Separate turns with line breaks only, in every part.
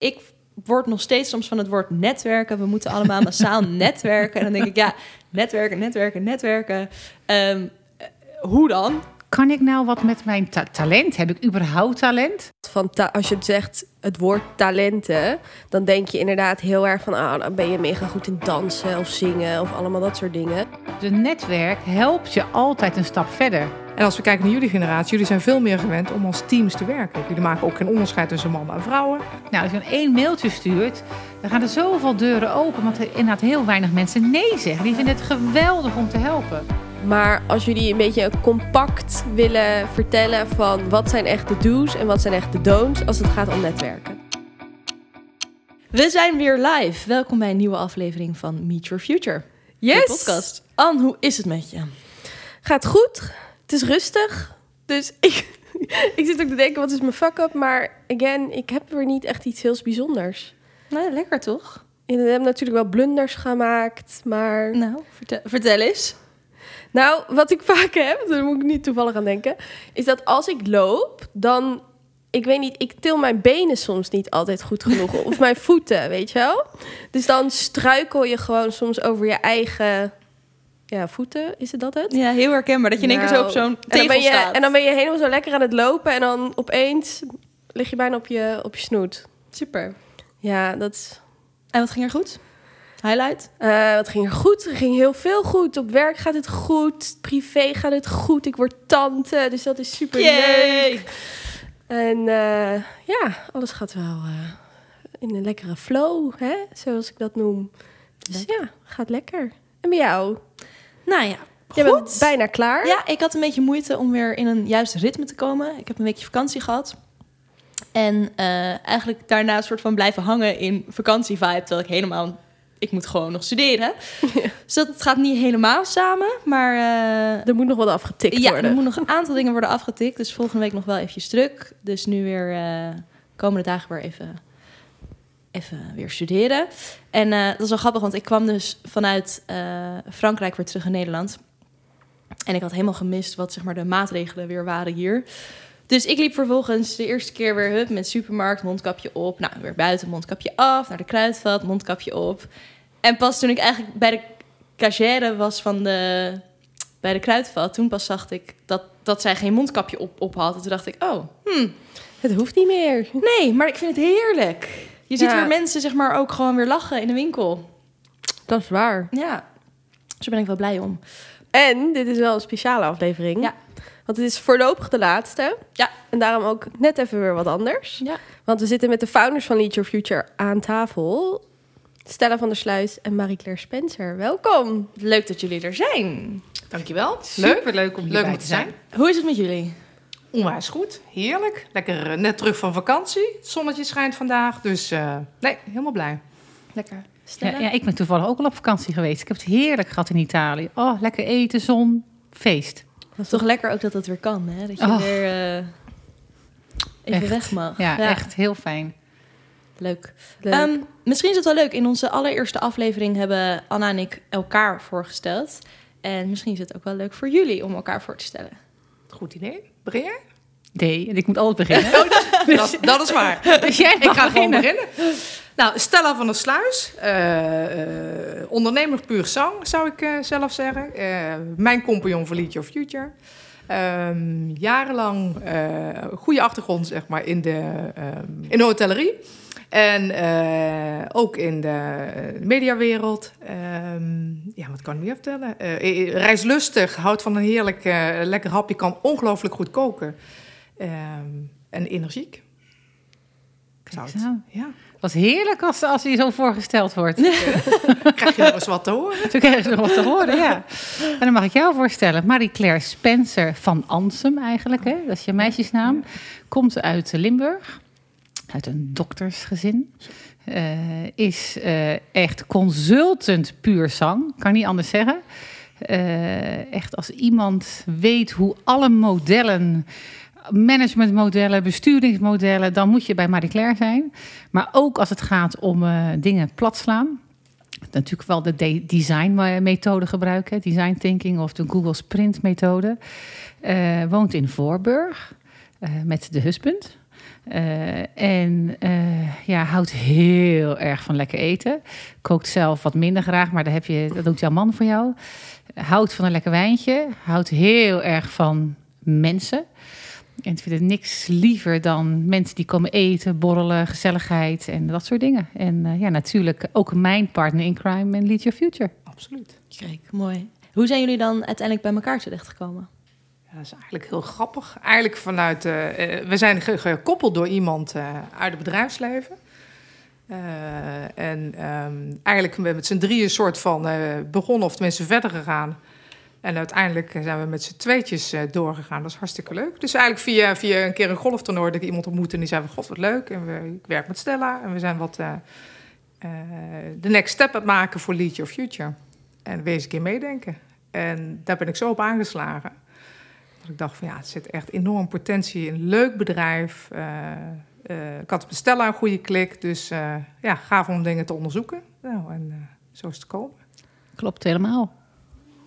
Ik word nog steeds soms van het woord netwerken. We moeten allemaal massaal netwerken. En dan denk ik, ja, netwerken, netwerken, netwerken. Ehm, eh, hoe dan?
Kan ik nou wat met mijn ta- talent? Heb ik überhaupt talent?
Van ta- als je zegt het woord talenten, dan denk je inderdaad heel erg van, ah, dan ben je mega goed in dansen of zingen of allemaal dat soort dingen.
De netwerk helpt je altijd een stap verder.
En als we kijken naar jullie generatie, jullie zijn veel meer gewend om als teams te werken. Jullie maken ook geen onderscheid tussen mannen en vrouwen.
Nou, als je dan één mailtje stuurt, dan gaan er zoveel deuren open. Want er inderdaad heel weinig mensen nee zeggen. Die vinden het geweldig om te helpen.
Maar als jullie een beetje compact willen vertellen van wat zijn echt de do's en wat zijn echt de don'ts als het gaat om netwerken.
We zijn weer live. Welkom bij een nieuwe aflevering van Meet Your Future. De
Yes!
podcast. Anne, hoe is het met je?
Gaat goed. Het is rustig. Dus ik, ik zit ook te denken, wat is mijn fuck-up? Maar again, ik heb weer niet echt iets heel bijzonders.
Nou, lekker toch?
We hebben natuurlijk wel blunders gemaakt, maar...
Nou, vertel, vertel eens.
Nou, wat ik vaak heb, daar moet ik niet toevallig aan denken, is dat als ik loop, dan, ik weet niet, ik til mijn benen soms niet altijd goed genoeg. of mijn voeten, weet je wel? Dus dan struikel je gewoon soms over je eigen ja, voeten, is het dat het?
Ja, heel herkenbaar. Dat je in één keer zo op
Nou,
zo'n
en dan,
tegel
ben je,
staat.
en dan ben je helemaal zo lekker aan het lopen en dan opeens lig je bijna op je, op je snoet.
Super.
Ja, dat is...
En wat ging er goed? Highlight?
Eh, wat ging er goed? Er ging heel veel goed. Op werk gaat het goed. Privé gaat het goed. Ik word tante, dus dat is super leuk. En eh, ja, alles gaat wel eh, in een lekkere flow, hè? zoals ik dat noem. Dus ja, gaat lekker. En bij jou?
Nou ja,
Je
goed.
bent bijna klaar.
Ja, ik had een beetje moeite om weer in een juiste ritme te komen. Ik heb een weekje vakantie gehad. En eh, eigenlijk daarna een soort van blijven hangen in vakantievibe. Terwijl ik helemaal... Ik moet gewoon nog studeren. Dus dat het gaat niet helemaal samen. Maar eh,
Er moet nog wat afgetikt
ja,
worden.
er moet nog een aantal dingen worden afgetikt. Dus volgende week nog wel eventjes druk. Dus nu weer eh, komende dagen weer even, even weer studeren. En eh, dat is wel grappig, want ik kwam dus vanuit eh, Frankrijk weer terug in Nederland. En ik had helemaal gemist wat zeg maar, de maatregelen weer waren hier. Dus ik liep vervolgens de eerste keer weer hup, met supermarkt, mondkapje op. Nou, weer buiten, mondkapje af, naar de kruidvat, mondkapje op. En pas toen ik eigenlijk bij de cachère was van de, bij de kruidvat, toen pas zag ik dat, dat zij geen mondkapje op, op had. En toen dacht ik, oh, hmm,
Het hoeft niet meer.
nee, maar ik vind het heerlijk. Je ziet
Ja.
weer mensen zeg maar ook gewoon weer lachen in de winkel.
Dat is waar.
Ja, dus daar ben ik wel blij om.
En dit is wel een speciale aflevering.
Ja.
Want het is voorlopig de laatste.
Ja.
En daarom ook net even weer wat anders.
Ja.
Want we zitten met de founders van Lead Your Future aan tafel. Stella van der Sluis en Marie-Claire Spencer. Welkom.
Leuk dat jullie er zijn.
Dankjewel. Leuk.
Superleuk om
Leuk
hierbij
om
te
te
zijn.
zijn.
Hoe is het met jullie?
Onwijs goed. Heerlijk. Lekker eh, net terug van vakantie. Het zonnetje schijnt vandaag. Dus eh, nee, helemaal blij.
Lekker.
Ja, ja, ik ben toevallig ook al op vakantie geweest. Ik heb het heerlijk gehad in Italië. Oh, lekker eten, zon, feest.
Dat is toch lekker ook dat het weer kan, hè? Dat je
Oh.
weer eh, even
Echt.
weg mag.
Ja, echt heel fijn.
Leuk.
Leuk.
Ehm, misschien is het wel leuk. In onze allereerste aflevering hebben Anna en ik elkaar voorgesteld. En misschien is het ook wel leuk voor jullie om elkaar voor te stellen.
Goed idee. Begin jij?
Nee, en ik moet altijd beginnen.
Dat, dat is waar.
Dus jij
Ik ga gewoon
beginnen.
Nou, Stella van der Sluis. eh, ondernemer puur zang, zou ik eh, zelf zeggen. Mijn compagnon voor Lead Your Future. Ehm, jarenlang goede achtergrond zeg maar, in, de, ehm, in de hotellerie. En eh, ook in de eh, mediawereld. Ehm, ja, wat kan ik meer vertellen? Eh, reislustig, houdt van een heerlijk lekker hapje. Kan ongelooflijk goed koken. Ehm, en energiek. Zou het-
Zo.
Ja.
Wat heerlijk als, als hij zo voorgesteld wordt.
Krijg je nog eens wat te horen?
Zo krijg je nog wat te horen, ja. En dan mag ik jou voorstellen. Marie-Claire Spencer van Ansem eigenlijk, hè? dat is je meisjesnaam. Komt uit Limburg, uit een doktersgezin. Eh, is eh, echt consultant puur zang, kan niet anders zeggen. Eh, echt als iemand weet hoe alle modellen, managementmodellen, besturingsmodellen, dan moet je bij Marie-Claire zijn. Maar ook als het gaat om dingen platslaan natuurlijk wel de de- designmethode gebruiken, design thinking of de Google Sprint methode. Woont in Voorburg met de husband. Eh, en uh, ja, houdt heel erg van lekker eten. Kookt zelf wat minder graag, maar daar heb je, dat doet jouw man voor jou. Houdt van een lekker wijntje. Houdt heel erg van mensen. En ik vind het niks liever dan mensen die komen eten, borrelen, gezelligheid en dat soort dingen. En uh, ja, natuurlijk ook mijn partner in crime en Lead Your Future.
Absoluut.
Kijk, mooi. Hoe zijn jullie dan uiteindelijk bij elkaar terechtgekomen?
Dat is eigenlijk heel grappig. Eigenlijk vanuit, uh, we zijn gekoppeld door iemand uh, uit het bedrijfsleven. en um, eigenlijk met z'n drieën soort van begonnen, of tenminste verder gegaan. En uiteindelijk zijn we met z'n tweetjes doorgegaan. Dat is hartstikke leuk. Dus eigenlijk via, via een keer een golftoernooi dat ik iemand ontmoette... en die zei van, god, wat leuk. En we, ik werk met Stella en we zijn wat de next step aan het maken voor Lead Your Future. En wees een keer meedenken. En daar ben ik zo op aangeslagen. Dat ik dacht van, ja, het zit echt enorm potentie in. Een leuk bedrijf. ik had met Stella een goede klik. Dus ja, gaaf om dingen te onderzoeken. Nou, en zo is het komen.
Klopt helemaal.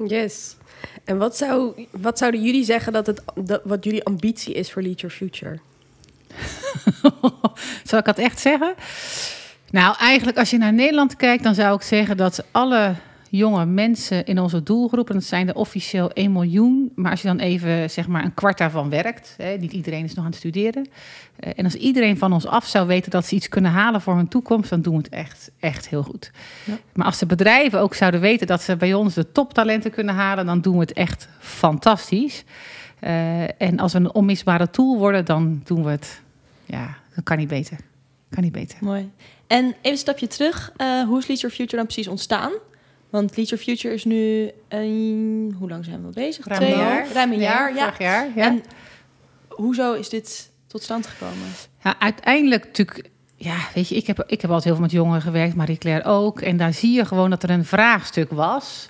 Yes. En wat, zou, wat zouden jullie zeggen dat het dat, wat jullie ambitie is voor Lead Your Future?
Zal ik dat echt zeggen? Nou, eigenlijk als je naar Nederland kijkt, dan zou ik zeggen dat alle jonge mensen in onze doelgroep, en dat zijn er officieel 1 miljoen, maar als je dan even zeg maar een kwart daarvan werkt, hè, niet iedereen is nog aan het studeren, uh, en als iedereen van ons af zou weten dat ze iets kunnen halen voor hun toekomst, dan doen we het echt, echt heel goed. Ja. Maar als de bedrijven ook zouden weten dat ze bij ons de toptalenten kunnen halen, dan doen we het echt fantastisch. Uh, en als we een onmisbare tool worden, dan doen we het, ja, dat kan niet beter. Kan niet beter.
Mooi. En even een stapje terug. Uh, hoe is Lead Your Future dan precies ontstaan? Want Lead Your Future is nu een... Hoe lang zijn we bezig?
Ruim
Twee
een
jaar? Ruim een
Ja,
jaar, ja.
vorig jaar, ja.
En hoezo is dit tot stand gekomen?
Ja, uiteindelijk natuurlijk. Ja, weet je, ik heb, ik heb altijd heel veel met jongeren gewerkt, Marie-Claire ook. En daar zie je gewoon dat er een vraagstuk was.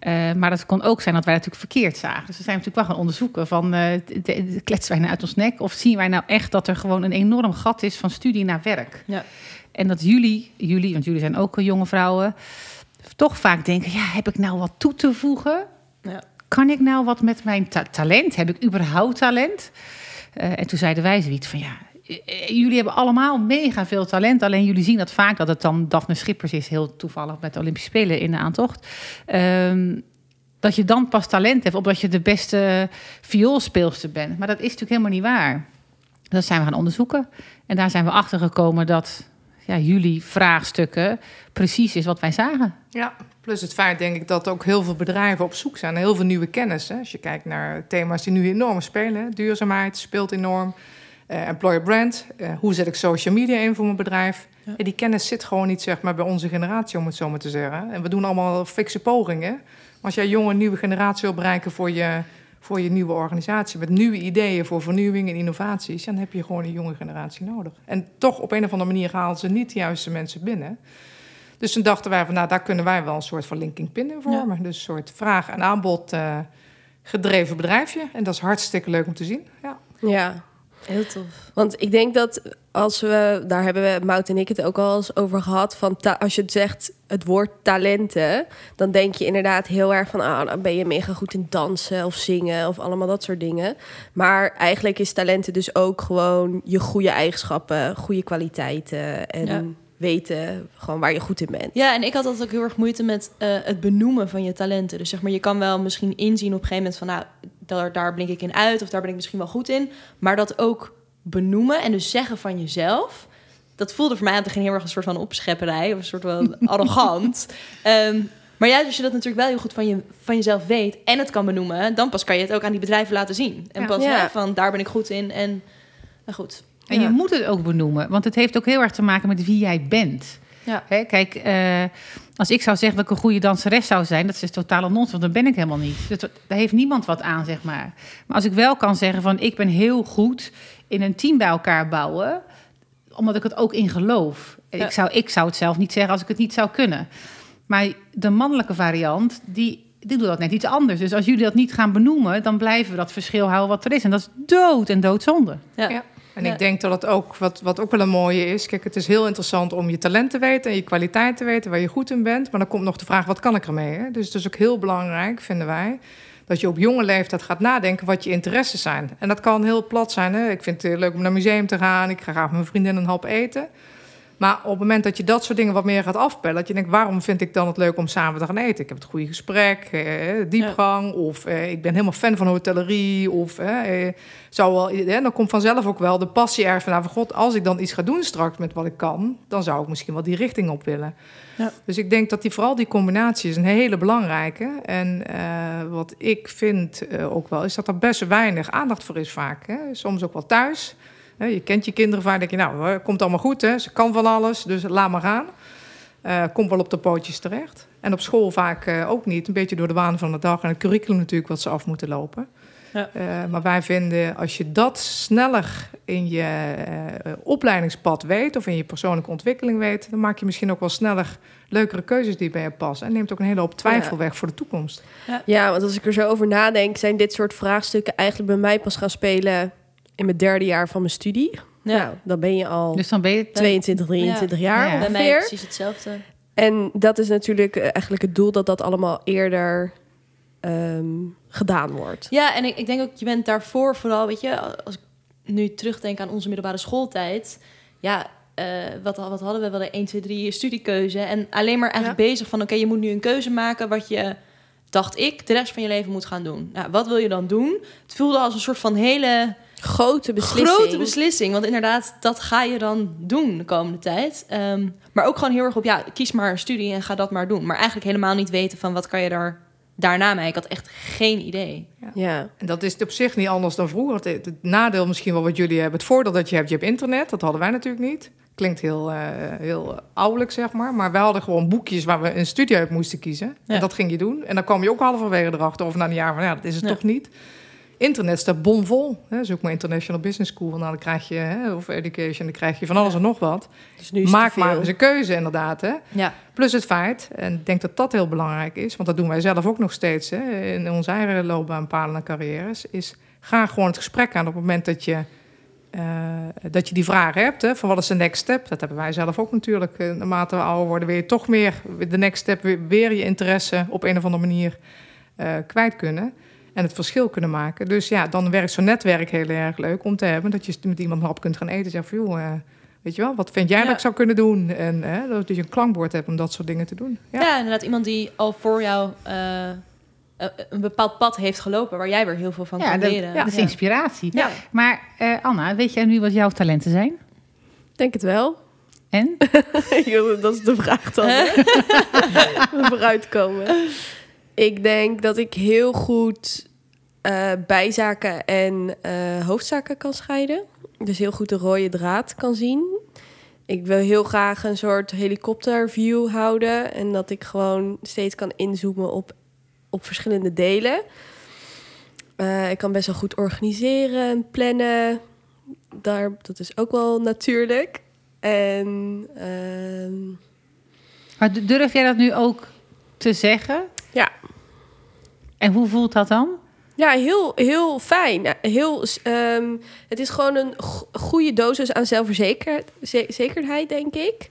Uh, maar dat kon ook zijn dat wij natuurlijk verkeerd zagen. Dus we zijn natuurlijk wel gaan onderzoeken van... Uh, de, de, kletsen wij nou uit ons nek? Of zien wij nou echt dat er gewoon een enorm gat is van studie naar werk?
Ja.
En dat jullie, jullie, want jullie zijn ook jonge vrouwen... toch vaak denken, ja, heb ik nou wat toe te voegen?
Ja.
Kan ik nou wat met mijn ta talent? Heb ik überhaupt talent? Uh, en toen zeiden wij zoiets van, ja, jullie hebben allemaal mega veel talent. Alleen jullie zien dat vaak dat het dan Daphne Schippers is, heel toevallig met de Olympische Spelen in de aantocht. Um, dat je dan pas talent hebt, omdat je de beste vioolspeelster bent. Maar dat is natuurlijk helemaal niet waar. Dat zijn we gaan onderzoeken. En daar zijn we achter gekomen dat ja, jullie vraagstukken precies is wat wij zagen.
Ja, plus het feit denk ik dat ook heel veel bedrijven op zoek zijn naar heel veel nieuwe kennis. Hè. Als je kijkt naar thema's die nu enorm spelen. Duurzaamheid speelt enorm. Uh, employer brand, uh, hoe zet ik social media in voor mijn bedrijf? Ja. Ja, die kennis zit gewoon niet zeg maar, bij onze generatie, om het zo maar te zeggen. En we doen allemaal fikse pogingen. Maar als jij jonge nieuwe generatie wil bereiken voor je, voor je nieuwe organisatie... met nieuwe ideeën voor vernieuwing en innovaties... dan heb je gewoon een jonge generatie nodig. En toch op een of andere manier halen ze niet de juiste mensen binnen. Dus toen dachten wij van, nou, daar kunnen wij wel een soort van linking pin in vormen. Ja. Dus een soort vraag en aanbod uh, gedreven bedrijfje. En dat is hartstikke leuk om te zien, ja.
Ja,
Heel tof.
Want ik denk dat als we, daar hebben we Mout en ik het ook al eens over gehad, van als je het zegt het woord talenten, dan denk je inderdaad heel erg van, ah, dan ben je mega goed in dansen of zingen of allemaal dat soort dingen. Maar eigenlijk is talenten dus ook gewoon je goede eigenschappen, goede kwaliteiten en ja. Weten gewoon waar je goed in bent.
Ja, en ik had altijd ook heel erg moeite met uh, het benoemen van je talenten. Dus zeg maar, je kan wel misschien inzien op een gegeven moment van, nou, daar, daar blink ik in uit of daar ben ik misschien wel goed in. Maar dat ook benoemen en dus zeggen van jezelf, dat voelde voor mij aan het begin heel erg een soort van opschepperij of een soort van arrogant. Um, maar juist als je dat natuurlijk wel heel goed van, je, van jezelf weet en het kan benoemen, dan pas kan je het ook aan die bedrijven laten zien. En
Ja.
pas
Ja.
van daar ben ik goed in en nou goed.
En
Ja.
je moet het ook benoemen, want het heeft ook heel erg te maken met wie jij bent.
Ja.
Hè, kijk, eh, als ik zou zeggen dat ik een goede danseres zou zijn, dat is totale nonsens, want dat ben ik helemaal niet. Dat, daar heeft niemand wat aan, zeg maar. Maar als ik wel kan zeggen van ik ben heel goed in een team bij elkaar bouwen, omdat ik het ook in geloof.
Ja.
Ik, zou, ik zou het zelf niet zeggen als ik het niet zou kunnen. Maar de mannelijke variant, die, die doet dat net iets anders. Dus als jullie dat niet gaan benoemen, dan blijven we dat verschil houden wat er is. En dat is dood en doodzonde.
Ja.
Ja. En
Ja.
ik denk dat het ook, wat, wat ook wel een mooie is... Kijk, het is heel interessant om je talent te weten... en je kwaliteit te weten, waar je goed in bent. Maar dan komt nog de vraag, wat kan ik ermee? Hè? Dus het is ook heel belangrijk, vinden wij... dat je op jonge leeftijd gaat nadenken wat je interesses zijn. En dat kan heel plat zijn. Hè? Ik vind het leuk om naar een museum te gaan. Ik ga graag met mijn vriendin een hap eten. Maar op het moment dat je dat soort dingen wat meer gaat afpellen, dat je denkt, waarom vind ik dan het leuk om samen te gaan eten? Ik heb het goede gesprek, eh, diepgang, of eh, ik ben helemaal fan van hotellerie, of eh, zou wel, eh, dan komt vanzelf ook wel de passie ergens van, nou, van god, als ik dan iets ga doen straks met wat ik kan, dan zou ik misschien wel die richting op willen.
Ja.
Dus ik denk dat die vooral die combinatie is een hele belangrijke. En eh, wat ik vind eh, ook wel, is dat er best weinig aandacht voor is vaak. Hè? Soms ook wel thuis. Je kent je kinderen vaak, denk je, nou, komt allemaal goed, hè? ze kan van alles, dus laat maar gaan. Eh, komt wel op de pootjes terecht. En op school vaak eh, ook niet, een beetje door de waan van de dag en het curriculum natuurlijk wat ze af moeten lopen.
Ja.
Eh, maar wij vinden, als je dat sneller in je eh, opleidingspad weet of in je persoonlijke ontwikkeling weet, dan maak je misschien ook wel sneller leukere keuzes die bij je passen. En neemt ook een hele hoop twijfel
Ja.
weg voor de toekomst.
Ja, want als ik er zo over nadenk, zijn dit soort vraagstukken eigenlijk bij mij pas gaan spelen in mijn derde jaar van mijn studie.
Ja.
Nou, dan ben je al
Dus dan ben je...
22, 23 jaar
Ja.
Bij mij
ongeveer.
precies hetzelfde.
En dat is natuurlijk eh, eigenlijk het doel dat dat allemaal eerder ehm, gedaan wordt.
Ja, en ik, ik denk ook, je bent daarvoor vooral, weet je, als ik nu terugdenk aan onze middelbare schooltijd. Ja, eh, wat, wat hadden we? We hadden 1, 2, 3 studiekeuze. En alleen maar eigenlijk bezig van, oké, je moet nu een keuze maken wat je, dacht ik, de rest van je leven moet gaan doen. Nou, wat wil je dan doen? Het voelde als een soort van hele
Grote beslissing.
grote beslissing. Want inderdaad, dat ga je dan doen de komende tijd. Ehm, maar ook gewoon heel erg op, ja, kies maar een studie en ga dat maar doen. Maar eigenlijk helemaal niet weten van, wat kan je daar daarna mee? Ik had echt geen idee.
Ja.
En dat is op zich niet anders dan vroeger. Het, het nadeel misschien wel wat jullie hebben. Het voordeel dat je hebt, je hebt internet. Dat hadden wij natuurlijk niet. Klinkt heel, eh heel ouderlijk, zeg maar. Maar wij hadden gewoon boekjes waar we een studie uit moesten kiezen.
Ja.
En dat ging je doen. En dan kwam je ook halverwege erachter. Of na een jaar van, ja, dat is het
Ja.
toch niet. Internet staat bomvol. Hè? Zoek maar International Business School. Nou, dan krijg je, hè, of education, dan krijg je van alles en nog wat.
Dus nu
Maak maar eens een keuze, inderdaad. Hè?
Ja,
Plus het feit, en ik denk dat dat heel belangrijk is, want dat doen wij zelf ook nog steeds hè, in onze eigen loopbaanpaden en carrières, is ga gewoon het gesprek aan op het moment dat je, eh, dat je die vragen hebt. Hè, van wat is de next step? Dat hebben wij zelf ook natuurlijk. Eh, Naarmate we ouder worden, wil je toch meer de next step, weer, weer je interesse op een of andere manier eh, kwijt kunnen. En het verschil kunnen maken. Dus ja, dan werkt zo'n netwerk heel erg leuk om te hebben. Dat je met iemand een hap kunt gaan eten. Zeg van, joh, eh, weet je wel, wat vind jij
Ja.
dat ik zou kunnen doen? En hè, dat je een klankbord hebt om dat soort dingen te doen.
ja.
Ja.
inderdaad. Iemand die al voor jou eh, eh, een bepaald pad heeft gelopen... waar jij weer heel veel van
Ja,
kan
dat,
leren.
dat is inspiratie.
Ja.
Maar eh, Anna, weet jij nu wat jouw talenten zijn?
Denk het wel.
En?
Joh, dat is de vraag dan. vooruitkomen. Ik denk dat ik heel goed eh, bijzaken en eh, hoofdzaken kan scheiden. Dus heel goed de rode draad kan zien. Ik wil heel graag een soort helikopterview houden. En dat ik gewoon steeds kan inzoomen op, op verschillende delen. Eh, ik kan best wel goed organiseren en plannen. Daar, dat is ook wel natuurlijk. En ehm,
Maar durf jij dat nu ook te zeggen?
Ja.
En hoe voelt dat dan?
Ja, heel, heel fijn. Heel, ehm, het is gewoon een go- goede dosis aan zelfverzekerdheid, denk ik.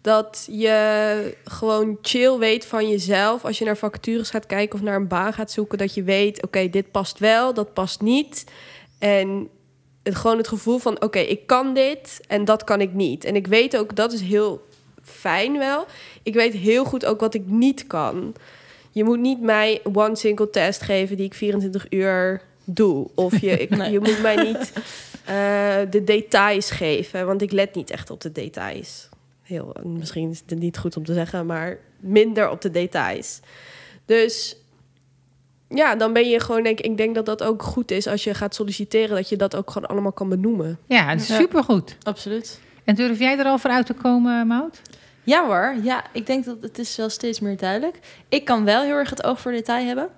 Dat je gewoon chill weet van jezelf. Als je naar vacatures gaat kijken of naar een baan gaat zoeken, dat je weet: oké, dit past wel, dat past niet. En het, gewoon het gevoel van: oké, ik kan dit en dat kan ik niet. En ik weet ook, dat is heel fijn wel. Ik weet heel goed ook wat ik niet kan. Je moet niet mij one single test geven die ik 24 uur doe. Of je, ik,
Nee.
je moet mij niet eh, de details geven, want ik let niet echt op de details. Heel, misschien is het niet goed om te zeggen, maar minder op de details. Dus ja, dan ben je gewoon, denk ik, ik denk dat dat ook goed is als je gaat solliciteren, dat je dat ook gewoon allemaal kan benoemen.
Ja, dat is
Ja.
supergoed.
Absoluut.
En durf jij er al voor uit te komen, Maud?
Ja hoor, ja, ik denk dat het is wel steeds meer duidelijk. Ik kan wel heel erg het oog voor detail hebben.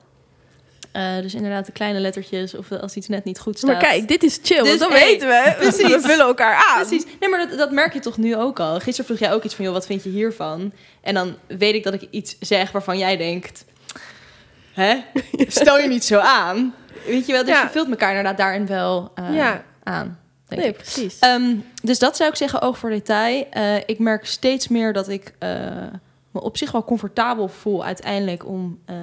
Eh, dus inderdaad de kleine lettertjes of als iets net niet goed staat.
Maar kijk, dit is chill,
Dus,
want dan
hey,
weten we.
precies.
We vullen elkaar aan.
Precies. Nee, maar dat, dat merk je toch nu ook al. Gisteren vroeg jij ook iets van, joh, wat vind je hiervan? En dan weet ik dat ik iets zeg waarvan jij denkt... Hè? Stel je niet zo aan. Weet je wel, dus
Ja.
je vult elkaar inderdaad daarin wel eh,
Ja.
aan. Denk
Nee,
ik.
precies.
Ehm, dus dat zou ik zeggen, oog voor detail. Eh, ik merk steeds meer dat ik eh, me op zich wel comfortabel voel uiteindelijk om eh,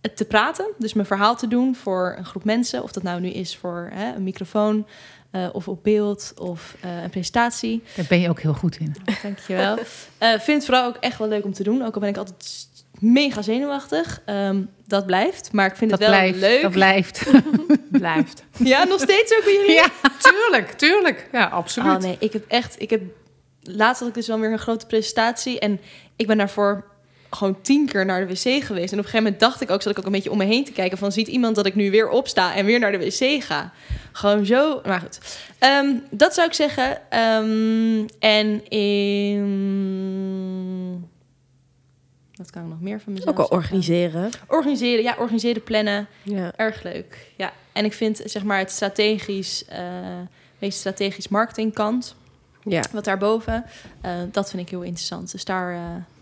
het te praten, dus mijn verhaal te doen voor een groep mensen. Of dat nou nu is voor hè, een microfoon uh, of op beeld of uh, een presentatie.
Daar ben je ook heel goed in.
Dankjewel. uh, vind het vooral ook echt wel leuk om te doen. Ook al ben ik altijd mega zenuwachtig. Um, dat blijft, maar ik vind
dat
het wel
blijft,
leuk.
Dat blijft.
blijft.
Ja, nog steeds ook bij jullie?
Ja, tuurlijk, tuurlijk. Ja, absoluut.
Oh nee, ik heb echt... Ik heb, laatst had ik dus wel weer een grote presentatie en ik ben daarvoor gewoon tien keer naar de wc geweest. En op een gegeven moment dacht ik ook, zat ik ook een beetje om me heen te kijken... van ziet iemand dat ik nu weer opsta en weer naar de wc ga? Gewoon zo, maar goed. Um, dat zou ik zeggen. Um, en in... Wat kan ik nog meer van mezelf
Ook al organiseren.
Organiseren, ja, organiseren, plannen.
Ja.
Erg leuk, ja. En ik vind, zeg maar, het strategisch... Uh, meest strategisch marketingkant...
Ja.
Wat daarboven, uh, dat vind ik heel interessant. Dus daar, uh,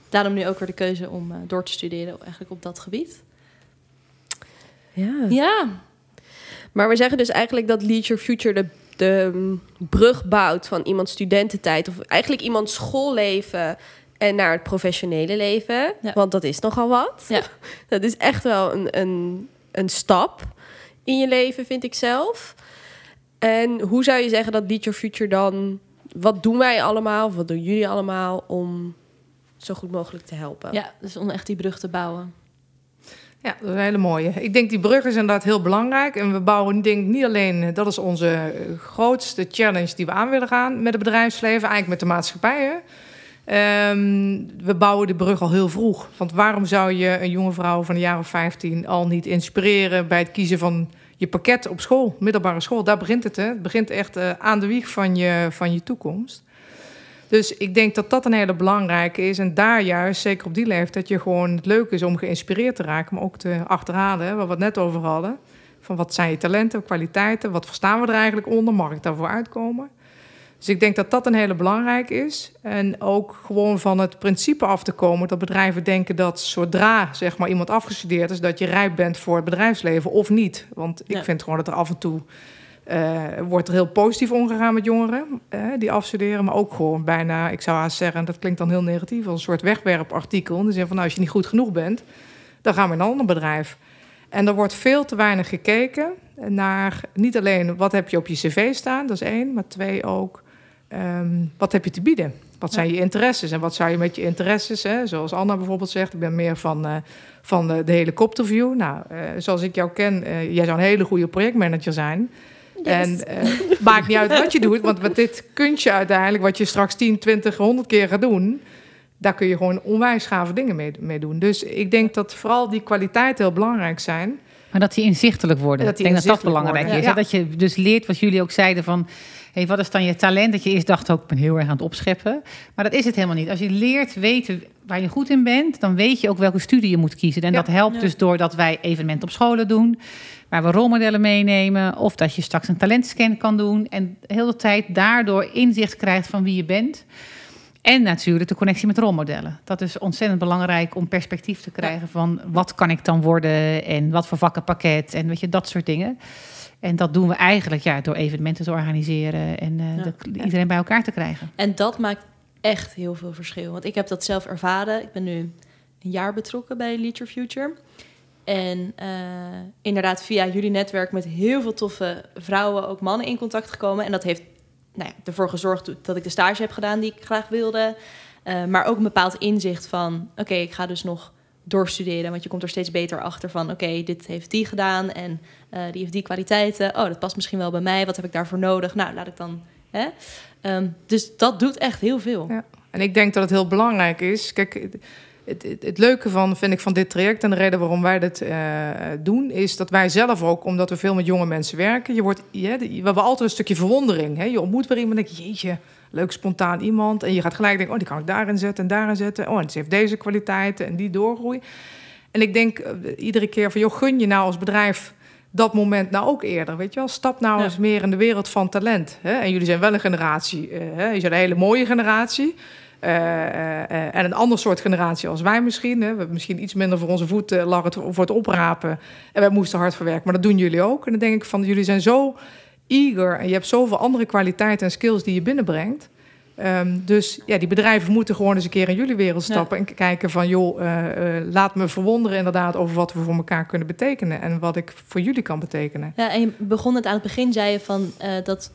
daarom nu ook weer de keuze om door te studeren eigenlijk op dat gebied.
Ja.
Ja.
Maar we zeggen dus eigenlijk dat Lead Your Future de, de brug bouwt van iemands studententijd... of eigenlijk iemands schoolleven en naar het professionele leven.
Ja.
Want dat is nogal wat.
Ja.
Dat is echt wel een, een, een stap in je leven, vind ik zelf. En hoe zou je zeggen dat Lead Your Future dan... Wat doen wij allemaal, of wat doen jullie allemaal... om zo goed mogelijk te helpen?
Ja, dus om echt die brug te bouwen.
Ja, dat is een hele mooie. Ik denk die brug is inderdaad heel belangrijk. En we bouwen denk niet alleen, dat is onze grootste challenge die we aan willen gaan met het bedrijfsleven, eigenlijk met de maatschappij. Um, we bouwen de brug al heel vroeg. Want waarom zou je een jonge vrouw van een jaar of 15 al niet inspireren bij het kiezen van je pakket op school, middelbare school? Daar begint het. Hè? Het begint echt uh, aan de wieg van je, van je toekomst. Dus ik denk dat dat een hele belangrijke is. En daar juist, zeker op die leeftijd, je gewoon het leuk is om geïnspireerd te raken, maar ook te achterhalen, hè, waar we het net over hadden. Van wat zijn je talenten, kwaliteiten, wat verstaan we er eigenlijk onder, mag ik daarvoor uitkomen? Dus ik denk dat dat een hele belangrijke is. En ook gewoon van het principe af te komen dat bedrijven denken dat zodra zeg maar, iemand afgestudeerd is, dat je rijp bent voor het bedrijfsleven of niet. Want ik
Ja.
vind gewoon dat er af en toe eh, wordt er heel positief omgegaan met jongeren eh, die afstuderen, maar ook gewoon bijna, ik zou haast zeggen, en dat klinkt dan heel negatief, als een soort wegwerpartikel. In de zin van, nou, als je niet goed genoeg bent, dan gaan we in een ander bedrijf. En er wordt veel te weinig gekeken naar niet alleen wat heb je op je cv staan, dat is één, maar twee ook, ehm, wat heb je te bieden? Wat zijn je interesses en wat zou je met je interesses, hè? zoals Anna bijvoorbeeld zegt, ik ben meer van, eh, van de, de helikopterview. Nou, eh, zoals ik jou ken, eh, jij zou een hele goede projectmanager zijn. En eh maakt niet uit wat je doet, want met dit kunstje uiteindelijk, wat je straks 10, 20, 100 keer gaat doen, daar kun je gewoon onwijs gave dingen mee, mee doen. Dus ik denk dat vooral die kwaliteiten heel belangrijk zijn.
Maar dat die inzichtelijk worden.
Dat die
ik denk dat dat belangrijk
worden,
is.
ja.
Dat je dus leert wat jullie ook zeiden van... Hey, wat is dan je talent? Dat je eerst dacht ook, ik ben heel erg aan het opscheppen. Maar dat is het helemaal niet. Als je leert weten waar je goed in bent... dan weet je ook welke studie je moet kiezen. En
Ja.
dat helpt
Ja.
dus doordat wij evenementen op scholen doen... waar we rolmodellen meenemen... of dat je straks een talentscan kan doen... en de hele tijd daardoor inzicht krijgt van wie je bent... En natuurlijk de connectie met rolmodellen. Dat is ontzettend belangrijk om perspectief te krijgen van wat kan ik dan worden en wat voor vakkenpakket en weet je, dat soort dingen. En dat doen we eigenlijk ja, door evenementen te organiseren en eh,
Ja.
iedereen bij elkaar te krijgen.
En dat maakt echt heel veel verschil. Want ik heb dat zelf ervaren. Ik ben nu een jaar betrokken bij Lead Your Future. En eh, inderdaad via jullie netwerk met heel veel toffe vrouwen, ook mannen in contact gekomen. En dat heeft nou ja, ervoor gezorgd dat ik de stage heb gedaan die ik graag wilde. Eh, maar ook een bepaald inzicht van, oké, ik ga dus nog doorstuderen. Want je komt er steeds beter achter van, oké, dit heeft die gedaan en eh, die heeft die kwaliteiten. Oh, dat past misschien wel bij mij. Wat heb ik daarvoor nodig? Nou, laat ik dan... Hè? Ehm, dus dat doet echt heel veel.
Ja. En ik denk dat het heel belangrijk is. Kijk, het, het, leuke van, vind ik, van dit traject en de reden waarom wij dit eh, doen, is dat wij zelf ook, omdat we veel met jonge mensen werken, je wordt, we hebben altijd een stukje verwondering. Hè? Je ontmoet weer iemand en denk je, jeetje, leuk spontaan iemand. En je gaat gelijk denken, oh, die kan ik daarin zetten en daarin zetten. Oh, en ze heeft deze kwaliteiten en die doorgroei. En ik denk eh, iedere keer van, joh, gun je nou als bedrijf dat moment nou ook eerder, weet je wel? Stap nou
Ja.
eens meer in de wereld van talent. Hè? En jullie zijn wel een generatie, eh, hè? je zijn een hele mooie generatie. Eh, en een ander soort generatie als wij misschien. Hè? We hebben misschien iets minder voor onze voeten uh, lag het voor het oprapen. En wij moesten hard verwerken, maar dat doen jullie ook. En dan denk ik van, jullie zijn zo eager en je hebt zoveel andere kwaliteiten en skills die je binnenbrengt. Ehm, dus ja, die bedrijven moeten gewoon eens een keer in jullie wereld stappen en kijken van joh, eh, eh, laat me verwonderen inderdaad over wat we voor elkaar kunnen betekenen en wat ik voor jullie kan betekenen.
Ja, en je begon het aan het begin, zei je van eh, dat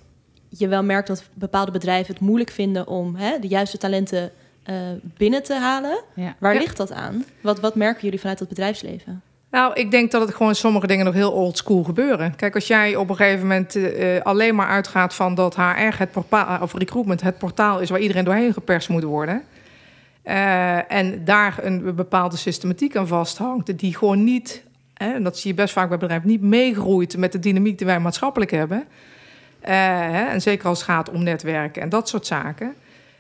je wel merkt dat bepaalde bedrijven het moeilijk vinden om hè, de juiste talenten binnen te halen.
Ja.
Waar
Ja.
ligt dat aan? Wat, wat merken jullie vanuit het bedrijfsversleven?
Nou, ik denk dat het gewoon sommige dingen nog heel old school gebeuren. Kijk, als jij op een gegeven moment eh, eh, alleen maar uitgaat van dat HR, het portaal, of recruitment, het portaal is waar iedereen doorheen geperst moet worden. eh, en daar een bepaalde systematiek aan vasthangt, die gewoon niet, hè, en dat zie je best vaak bij bedrijven, niet meegroeit met de dynamiek die wij maatschappelijk hebben. Eh, hè, en zeker als het gaat om netwerken en dat soort zaken.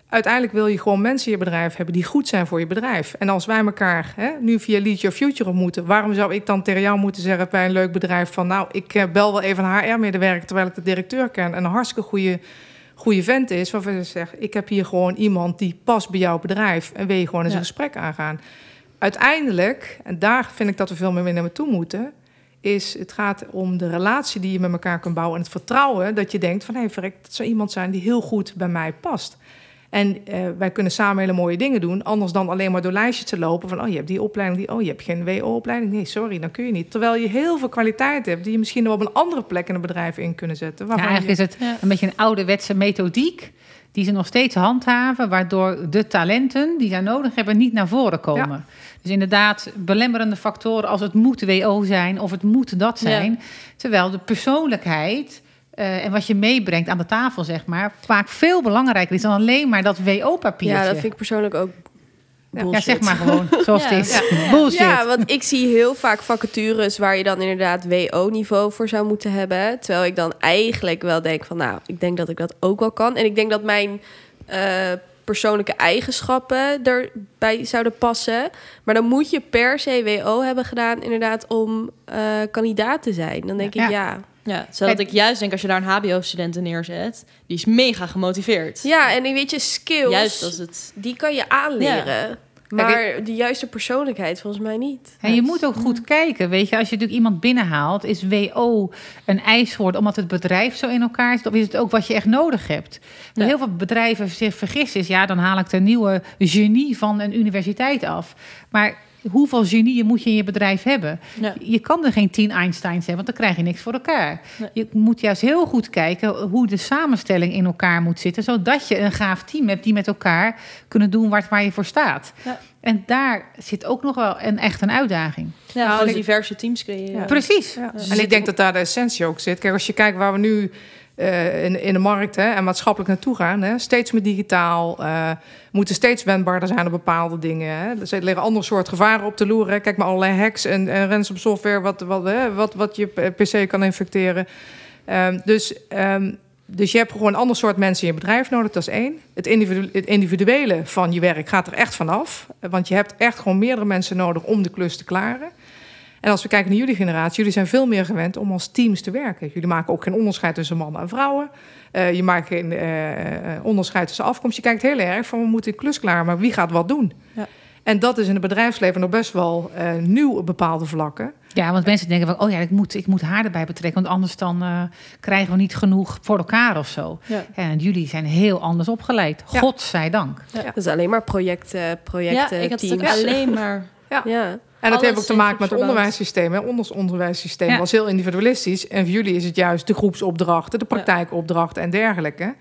Uiteindelijk wil je gewoon mensen in je bedrijf hebben die goed zijn voor je bedrijf. En als wij elkaar hè, nu via Lead Your Future ontmoeten, waarom zou ik dan tegen jou moeten zeggen bij een leuk bedrijf van, nou, ik eh, bel wel even een HR-medewerker terwijl ik de directeur ken en een hartstikke goede, goede vent is, waarvan je zegt, ik heb hier gewoon iemand die past bij jouw bedrijf en wil je gewoon eens
Ja.
een gesprek aangaan. Uiteindelijk, en daar vind ik dat we veel meer naar naartoe moeten, is het gaat om de relatie die je met elkaar kunt bouwen en het vertrouwen dat je denkt van hé, hey, verrek, dat zou iemand zijn die heel goed bij mij past. En eh, wij kunnen samen hele mooie dingen doen, anders dan alleen maar door lijstjes te lopen van oh je hebt die opleiding, die oh je hebt geen WO-opleiding, nee sorry, dan kun je niet. Terwijl je heel veel kwaliteit hebt die je misschien op een andere plek in een bedrijf in kunnen zetten.
Ja,
waarvan
eigenlijk
je-
is het
Ja.
een beetje een ouderwetse methodiek die ze nog steeds handhaven, waardoor de talenten die zij nodig hebben niet naar voren komen. Dus inderdaad, belemmerende factoren als het moet WO zijn of het moet dat zijn. Terwijl de persoonlijkheid eh, en wat je meebrengt aan de tafel, zeg maar, vaak veel belangrijker is dan alleen maar dat WO-papiertje.
Ja, dat vind ik persoonlijk ook
Ja,
bullshit.
Ja, zeg maar gewoon zoals
Ja.
het is. Bullshit.
Ja, want ik zie heel vaak vacatures waar je dan inderdaad WO-niveau voor zou moeten hebben. Terwijl ik dan eigenlijk wel denk van, nou, ik denk dat ik dat ook wel kan. En ik denk dat mijn eh, persoonlijke eigenschappen erbij zouden passen. Maar dan moet je per se WO hebben gedaan, inderdaad, om eh, kandidaat te zijn. Dan denk
Ja.
ik, ja.
Ja, zodat ik juist denk als je daar een HBO-student neerzet, die is mega gemotiveerd.
Ja, en die weet je, skills,
Juist als het.
die kan je aanleren. Maar de juiste persoonlijkheid volgens mij niet.
En je moet ook goed kijken, weet je, als je natuurlijk iemand binnenhaalt, is WO een eiswoord omdat het bedrijf zo in elkaar zit, of is het ook wat je echt nodig hebt?
Ja.
Heel veel bedrijven zich vergissen is, ja, dan haal ik de nieuwe genie van een universiteit af. Maar hoeveel genieën moet je in je bedrijf hebben?
Ja.
Je kan er geen tien Einsteins hebben, want dan krijg je niks voor elkaar.
Nee.
Je moet juist heel goed kijken hoe de samenstelling in elkaar moet zitten, zodat je een gaaf team hebt die met elkaar kunnen doen waar, waar je voor staat.
Ja.
En daar zit ook nog wel een, echt een uitdaging.
Ja,
Nou,
diverse teams creëren.
Ja.
Precies.
Ja.
Dus
En ik denk dat daar de essentie ook zit. Kijk, als je kijkt waar we nu eh, in, in de markt hè, en maatschappelijk naartoe gaan, hè, steeds meer digitaal, eh, moeten steeds wendbaarder zijn op bepaalde dingen. Hè. Er liggen andere soort gevaren op de loer. Hè. Kijk maar allerlei hacks en, en ransom software, wat, wat, hè, wat, wat je PC kan infecteren. Ehm, dus, ehm, dus je hebt gewoon een ander soort mensen in je bedrijf nodig, dat is één. Het, het individuele van je werk gaat er echt vanaf. Want je hebt echt gewoon meerdere mensen nodig om de klus te klaren. En als we kijken naar jullie generatie, jullie zijn veel meer gewend om als teams te werken. Jullie maken ook geen onderscheid tussen mannen en vrouwen. Eh, je maakt geen eh, eh, onderscheid tussen afkomst. Je kijkt heel erg van we moeten klus klaar, maar wie gaat wat doen?
Ja.
En dat is in het bedrijfsleven nog best wel eh, nieuw op bepaalde vlakken.
Ja, want mensen denken van, oh ja, ik moet, ik moet haar erbij betrekken, want anders dan eh, krijgen we niet genoeg voor elkaar of zo.
Ja.
Ja, en jullie zijn heel anders opgeleid.
Ja.
Godzijdank.
Dat is alleen maar projecten, projecten,
ja, ik had het alleen maar.
Ja.
En dat heeft ook te maken met het onderwijssysteem. Hè. Ons onderwijssysteem
Ja.
was heel individualistisch. En voor jullie is het juist de groepsopdrachten, de praktijkopdrachten en dergelijke.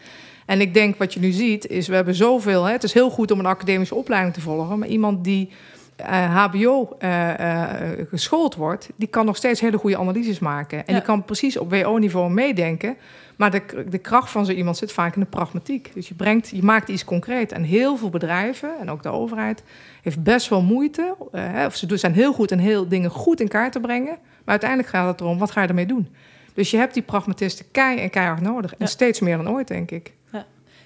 En ik denk wat je nu ziet, is we hebben zoveel. Hè, het is heel goed om een academische opleiding te volgen. Maar iemand die eh, HBO eh, eh, geschoold wordt, die kan nog steeds hele goede analyses maken. En
Ja.
die kan precies op WO-niveau meedenken. Maar de, de kracht van zo iemand zit vaak in de pragmatiek. Dus je, brengt, je maakt iets concreet. En heel veel bedrijven, en ook de overheid, heeft best wel moeite. eh, of ze zijn heel goed in heel dingen goed in kaart te brengen. Maar uiteindelijk gaat het erom, wat ga je ermee doen? Dus je hebt die pragmatisten kei en keihard nodig. En
Ja.
steeds meer dan ooit, denk ik.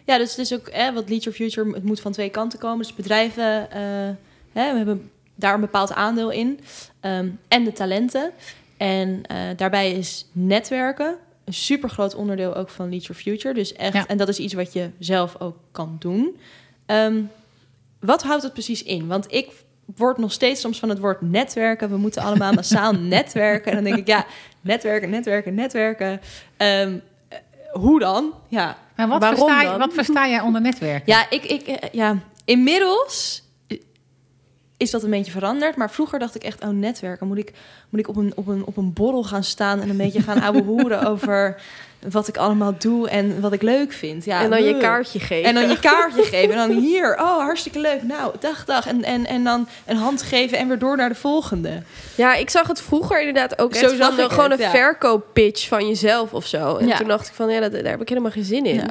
Ja, dus het is ook hè, wat Lead Your Future, het moet van twee kanten komen. Dus bedrijven, eh, hè, we hebben daar een bepaald aandeel in. Ehm, en de talenten. En eh, daarbij is netwerken een super groot onderdeel ook van Lead Your Future. Dus echt,
Ja.
en dat is iets wat je zelf ook kan doen. Ehm, wat houdt het precies in? Want ik word nog steeds soms van het woord netwerken. We moeten allemaal massaal netwerken. En dan denk ik, ja, netwerken, netwerken, netwerken. Ehm, eh, hoe dan? Ja,
Maar wat
Waarom
versta,
dan?
wat versta jij onder netwerken?
Ja, ik, ik, eh, ja, inmiddels is dat een beetje veranderd. Maar vroeger dacht ik echt, oh, netwerken. Moet ik, moet ik op, een, op, een, op een borrel gaan staan en een beetje gaan ouwe hoeren over wat ik allemaal doe en wat ik leuk vind. Ja,
en dan je kaartje geven.
En dan je kaartje geven. En dan hier, oh, hartstikke leuk. Nou, dag, dag. En, en, en dan een hand geven en weer door naar de volgende.
Ja, ik zag het vroeger inderdaad ook
Zo
echt van
ik
gewoon
het,
een
ja.
verkooppitch van jezelf of zo. En
Ja.
toen dacht ik van, ja, dat, daar heb ik helemaal geen zin in.
Ja.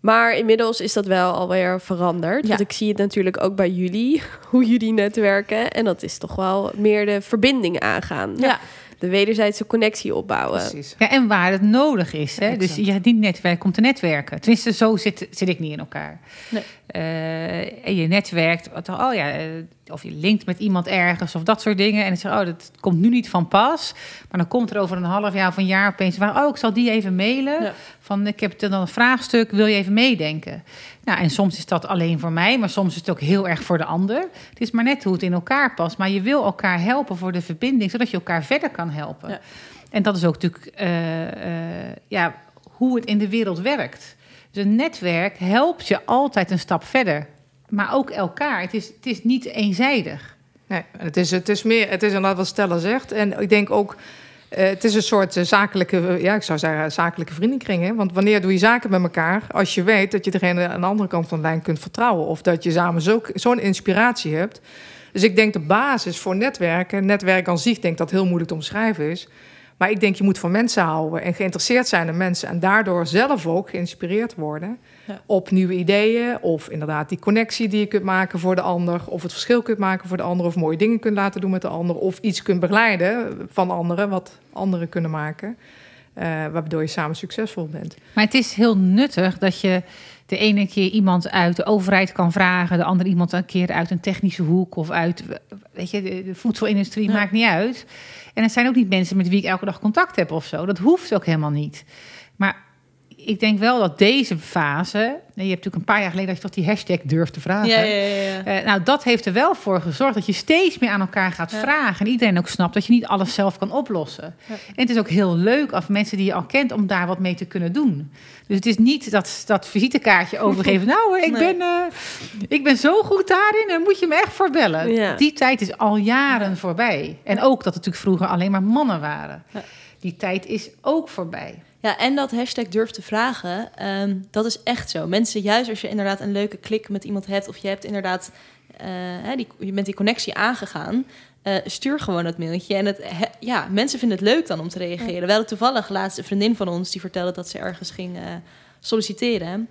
Maar inmiddels is dat wel alweer veranderd.
Ja.
Want ik zie het natuurlijk ook bij jullie, hoe jullie netwerken. En dat is toch wel meer de verbinding aangaan.
Ja.
De wederzijdse connectie opbouwen.
Precies.
Ja, en waar het nodig is. Hè?
Exact.
Dus je gaat niet netwerken om te netwerken. Tenminste, zo zit, zit ik niet in elkaar.
Nee.
Eh, en je netwerkt, oh ja, eh, of je linkt met iemand ergens of dat soort dingen. En dan zeg oh, dat komt nu niet van pas. Maar dan komt er over een half jaar of een jaar opeens waar, oh, ik zal die even mailen.
Ja.
Van, ik heb dan een vraagstuk, wil je even meedenken? Nou, en soms is dat alleen voor mij, maar soms is het ook heel erg voor de ander. Het is maar net hoe het in elkaar past. Maar je wil elkaar helpen voor de verbinding, zodat je elkaar verder kan helpen.
Ja.
En dat is ook natuurlijk eh, ja, hoe het in de wereld werkt. Dus een netwerk helpt je altijd een stap verder. Maar ook elkaar. Het is, het is niet eenzijdig.
Nee, het is, het is meer, het is inderdaad wat Stella zegt. En ik denk ook, eh, het is een soort eh, zakelijke, eh, ja, ik zou zeggen zakelijke vriendenkring. Hè? Want wanneer doe je zaken met elkaar als je weet dat je degene aan de andere kant van de lijn kunt vertrouwen. Of dat je samen zo- zo'n inspiratie hebt. Dus ik denk de basis voor netwerken, netwerk aan zich denk dat heel moeilijk te omschrijven is. Maar ik denk je moet van mensen houden en geïnteresseerd zijn in mensen. En daardoor zelf ook geïnspireerd worden
Ja.
op nieuwe ideeën. Of inderdaad die connectie die je kunt maken voor de ander. Of het verschil kunt maken voor de ander. Of mooie dingen kunt laten doen met de ander. Of iets kunt begeleiden van anderen, wat anderen kunnen maken. eh, waardoor je samen succesvol bent.
Maar het is heel nuttig dat je de ene keer iemand uit de overheid kan vragen, de andere iemand een keer uit een technische hoek of uit weet je, de, de voedselindustrie,
Ja.
maakt niet uit. En het zijn ook niet mensen met wie ik elke dag contact heb of zo. Dat hoeft ook helemaal niet. Ik denk wel dat deze fase, je hebt natuurlijk een paar jaar geleden dat je toch die hashtag durft te vragen.
Ja, ja, ja.
Eh, nou, dat heeft er wel voor gezorgd dat je steeds meer aan elkaar gaat vragen. En iedereen ook snapt dat je niet alles zelf kan oplossen. En het is ook heel leuk af mensen die je al kent om daar wat mee te kunnen doen. Dus het is niet dat, dat visitekaartje overgeven. nou, ik,
Nee.
ben, eh, ik ben zo goed daarin en moet je me echt voor bellen.
Ja.
Die tijd is al jaren voorbij. En ook dat het natuurlijk vroeger alleen maar mannen waren. Die tijd is ook voorbij.
Ja, en dat hashtag durf te vragen, ehm, dat is echt zo. Mensen, juist als je inderdaad een leuke klik met iemand hebt... of je hebt inderdaad, hè, die, je bent die connectie aangegaan... eh, stuur gewoon dat mailtje. En het, he- ja, mensen vinden het leuk dan om te reageren. We hadden toevallig laatst een vriendin van ons... die vertelde dat ze ergens ging eh, solliciteren...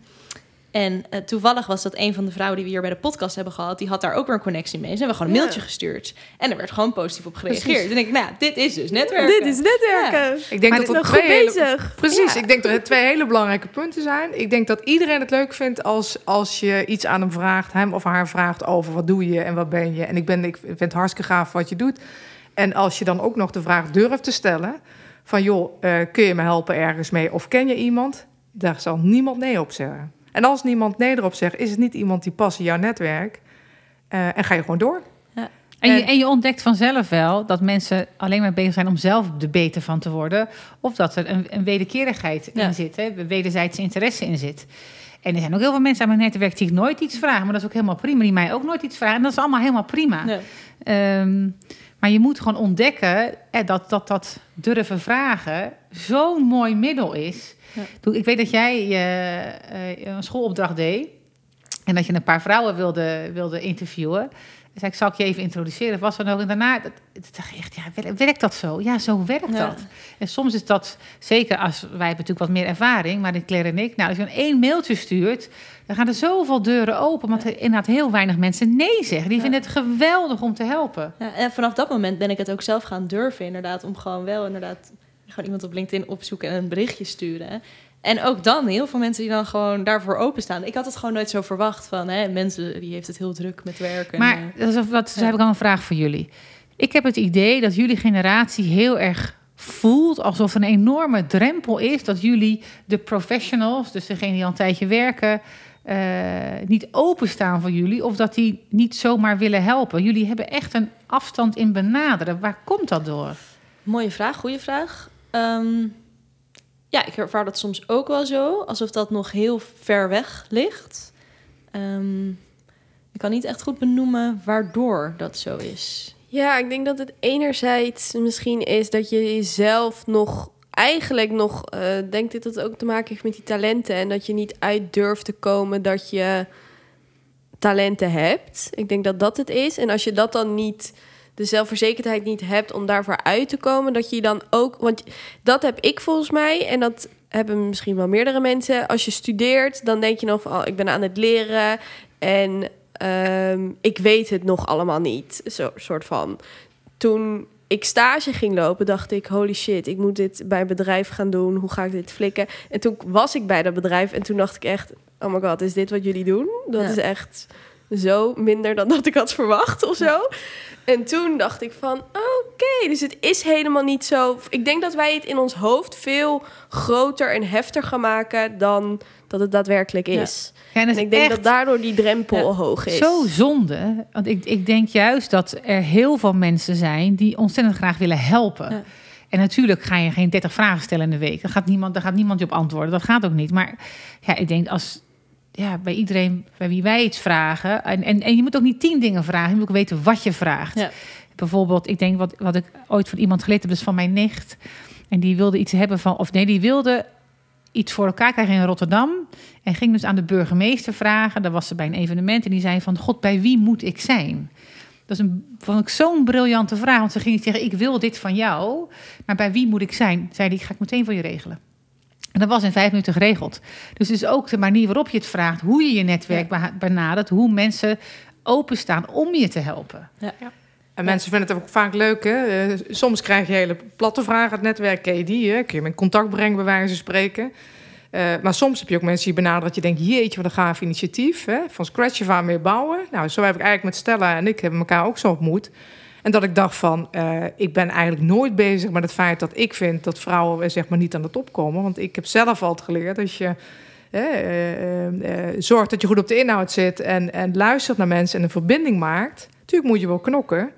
En eh, toevallig was dat een van de vrouwen die we hier bij de podcast hebben gehad, die had daar ook weer een connectie mee. Ze hebben gewoon een
Ja.
mailtje gestuurd. En er werd gewoon positief op gereageerd.
Precies.
Denk ik, nou, ja, dit is dus netwerken.
Dit is netwerken.
Ik denk
Maar
dat
is nog
twee
goed
hele-
bezig.
Precies,
Ja.
ik denk dat er twee hele belangrijke punten zijn. Ik denk dat iedereen het leuk vindt als, als je iets aan hem vraagt, hem of haar vraagt over wat doe je en wat ben je. En ik, ben, ik vind het hartstikke gaaf wat je doet. En als je dan ook nog de vraag durft te stellen van joh, eh, kun je me helpen ergens mee of ken je iemand? Daar zal niemand nee op zeggen. En als niemand nee erop zegt, is het niet iemand die past in jouw netwerk. Eh, en ga je gewoon door.
En, je,
En-
en je ontdekt vanzelf wel dat mensen alleen maar bezig zijn om zelf er beter van te worden. Of dat er een, een wederkerigheid
Ja.
in zit, hè, wederzijdse interesse in zit. En er zijn ook heel veel mensen aan mijn netwerk die ik nooit iets vragen. Maar dat is ook helemaal prima. Die mij ook nooit iets vragen. En dat is allemaal helemaal prima.
Ja.
Ehm, maar je moet gewoon ontdekken dat, dat dat durven vragen zo'n mooi middel is.
Ja.
Ik weet dat jij eh, eh, een schoolopdracht deed. En dat je een paar vrouwen wilde, wilde interviewen. Zei ik, zal ik je even introduceren? Was dan ook. En daarna dat, dacht ik echt, ja, werkt, dat zo? Ja, zo werkt
Ja.
dat. En soms is dat, zeker als wij hebben natuurlijk wat meer ervaring, maar Claire en ik, nou, als je dan één mailtje stuurt, dan gaan er zoveel deuren open, want er inderdaad heel weinig mensen nee zeggen. Die vinden het geweldig om te helpen.
Ja, en vanaf dat moment ben ik het ook zelf gaan durven, inderdaad, om gewoon wel inderdaad gewoon iemand op LinkedIn opzoeken en een berichtje sturen. En ook dan heel veel mensen die dan gewoon daarvoor openstaan. Ik had het gewoon nooit zo verwacht van hè, mensen die heeft het heel druk met werken.
Maar
En,
dat is wat, dus
ja.
heb ik al een vraag voor jullie. Ik heb het idee dat jullie generatie heel erg voelt alsof er een enorme drempel is dat jullie de professionals, dus degene die al een tijdje werken, eh, niet openstaan voor jullie of dat die niet zomaar willen helpen. Jullie hebben echt een afstand in benaderen. Waar komt dat door?
Mooie vraag, goede vraag. Ehm, ja, ik ervaar dat soms ook wel zo, alsof dat nog heel ver weg ligt. Ehm, ik kan niet echt goed benoemen waardoor dat zo is.
Ja, ik denk dat het enerzijds misschien is dat je jezelf nog eigenlijk nog uh, denkt dit dat het ook te maken heeft met die talenten en dat je niet uit durft te komen dat je talenten hebt. Ik denk dat dat het is. En als je dat dan niet de zelfverzekerdheid niet hebt om daarvoor uit te komen, dat je dan ook, want dat heb ik volgens mij en dat hebben misschien wel meerdere mensen. Als je studeert, dan denk je nog van, oh, ik ben aan het leren en um, ik weet het nog allemaal niet, zo soort van. Toen ik stage ging lopen, dacht ik: holy shit, ik moet dit bij een bedrijf gaan doen. Hoe ga ik dit flikken? En toen was ik bij dat bedrijf en toen dacht ik echt: oh my god, is dit wat jullie doen? Dat is echt zo minder dan dat ik had verwacht of zo. En toen dacht ik van, oké, dus het is helemaal niet zo... Ik denk dat wij het in ons hoofd veel groter en heftiger gaan maken... dan dat het daadwerkelijk is. Ja. en, ik denk dat daardoor die drempel hoog is.
Zo zonde. Want ik, ik denk juist dat er heel veel mensen zijn... die ontzettend graag willen helpen. En natuurlijk ga je geen 30 vragen stellen in de week. Daar gaat niemand, daar gaat niemand je op antwoorden. Dat gaat ook niet. Maar ja, ik denk als ja, bij iedereen bij wie wij iets vragen. En, en, en je moet ook niet tien dingen vragen. Je moet ook weten wat je vraagt. Ja. Bijvoorbeeld, ik denk wat, wat ik ooit van iemand geleerd heb, dus van mijn nicht. En die wilde iets hebben van, of nee, die wilde iets voor elkaar krijgen in Rotterdam. En ging dus aan de burgemeester vragen. Daar was ze bij een evenement. En die zei van, god, bij wie moet ik zijn? Dat is een, vond ik zo'n briljante vraag. Want ze ging niet zeggen, ik wil dit van jou. Maar bij wie moet ik zijn? Zei die, ga ik meteen voor je regelen. En dat was in vijf minuten geregeld. Dus het is ook de manier waarop je het vraagt, hoe je je netwerk benadert, hoe mensen openstaan om je te helpen. Ja. ja.
En mensen vinden het ook vaak leuk. Hè? Eh, soms krijg je hele platte vragen het netwerk. Ken je die? Hè? Kun je me in contact brengen, bij wijze van spreken. Uh, maar soms heb je ook mensen die benaderen dat je denkt... jeetje, wat een gaaf initiatief. Hè? Van scratch af aan meer bouwen. Nou, zo heb ik eigenlijk met Stella en ik hebben elkaar ook zo ontmoet. En dat ik dacht van, uh, ik ben eigenlijk nooit bezig met het feit dat ik vind dat vrouwen eh, zeg maar niet aan de top komen. Want ik heb zelf altijd geleerd, als je uh, zorgt dat je goed op de inhoud zit en, en luistert naar mensen en een verbinding maakt. Natuurlijk moet je wel knokken.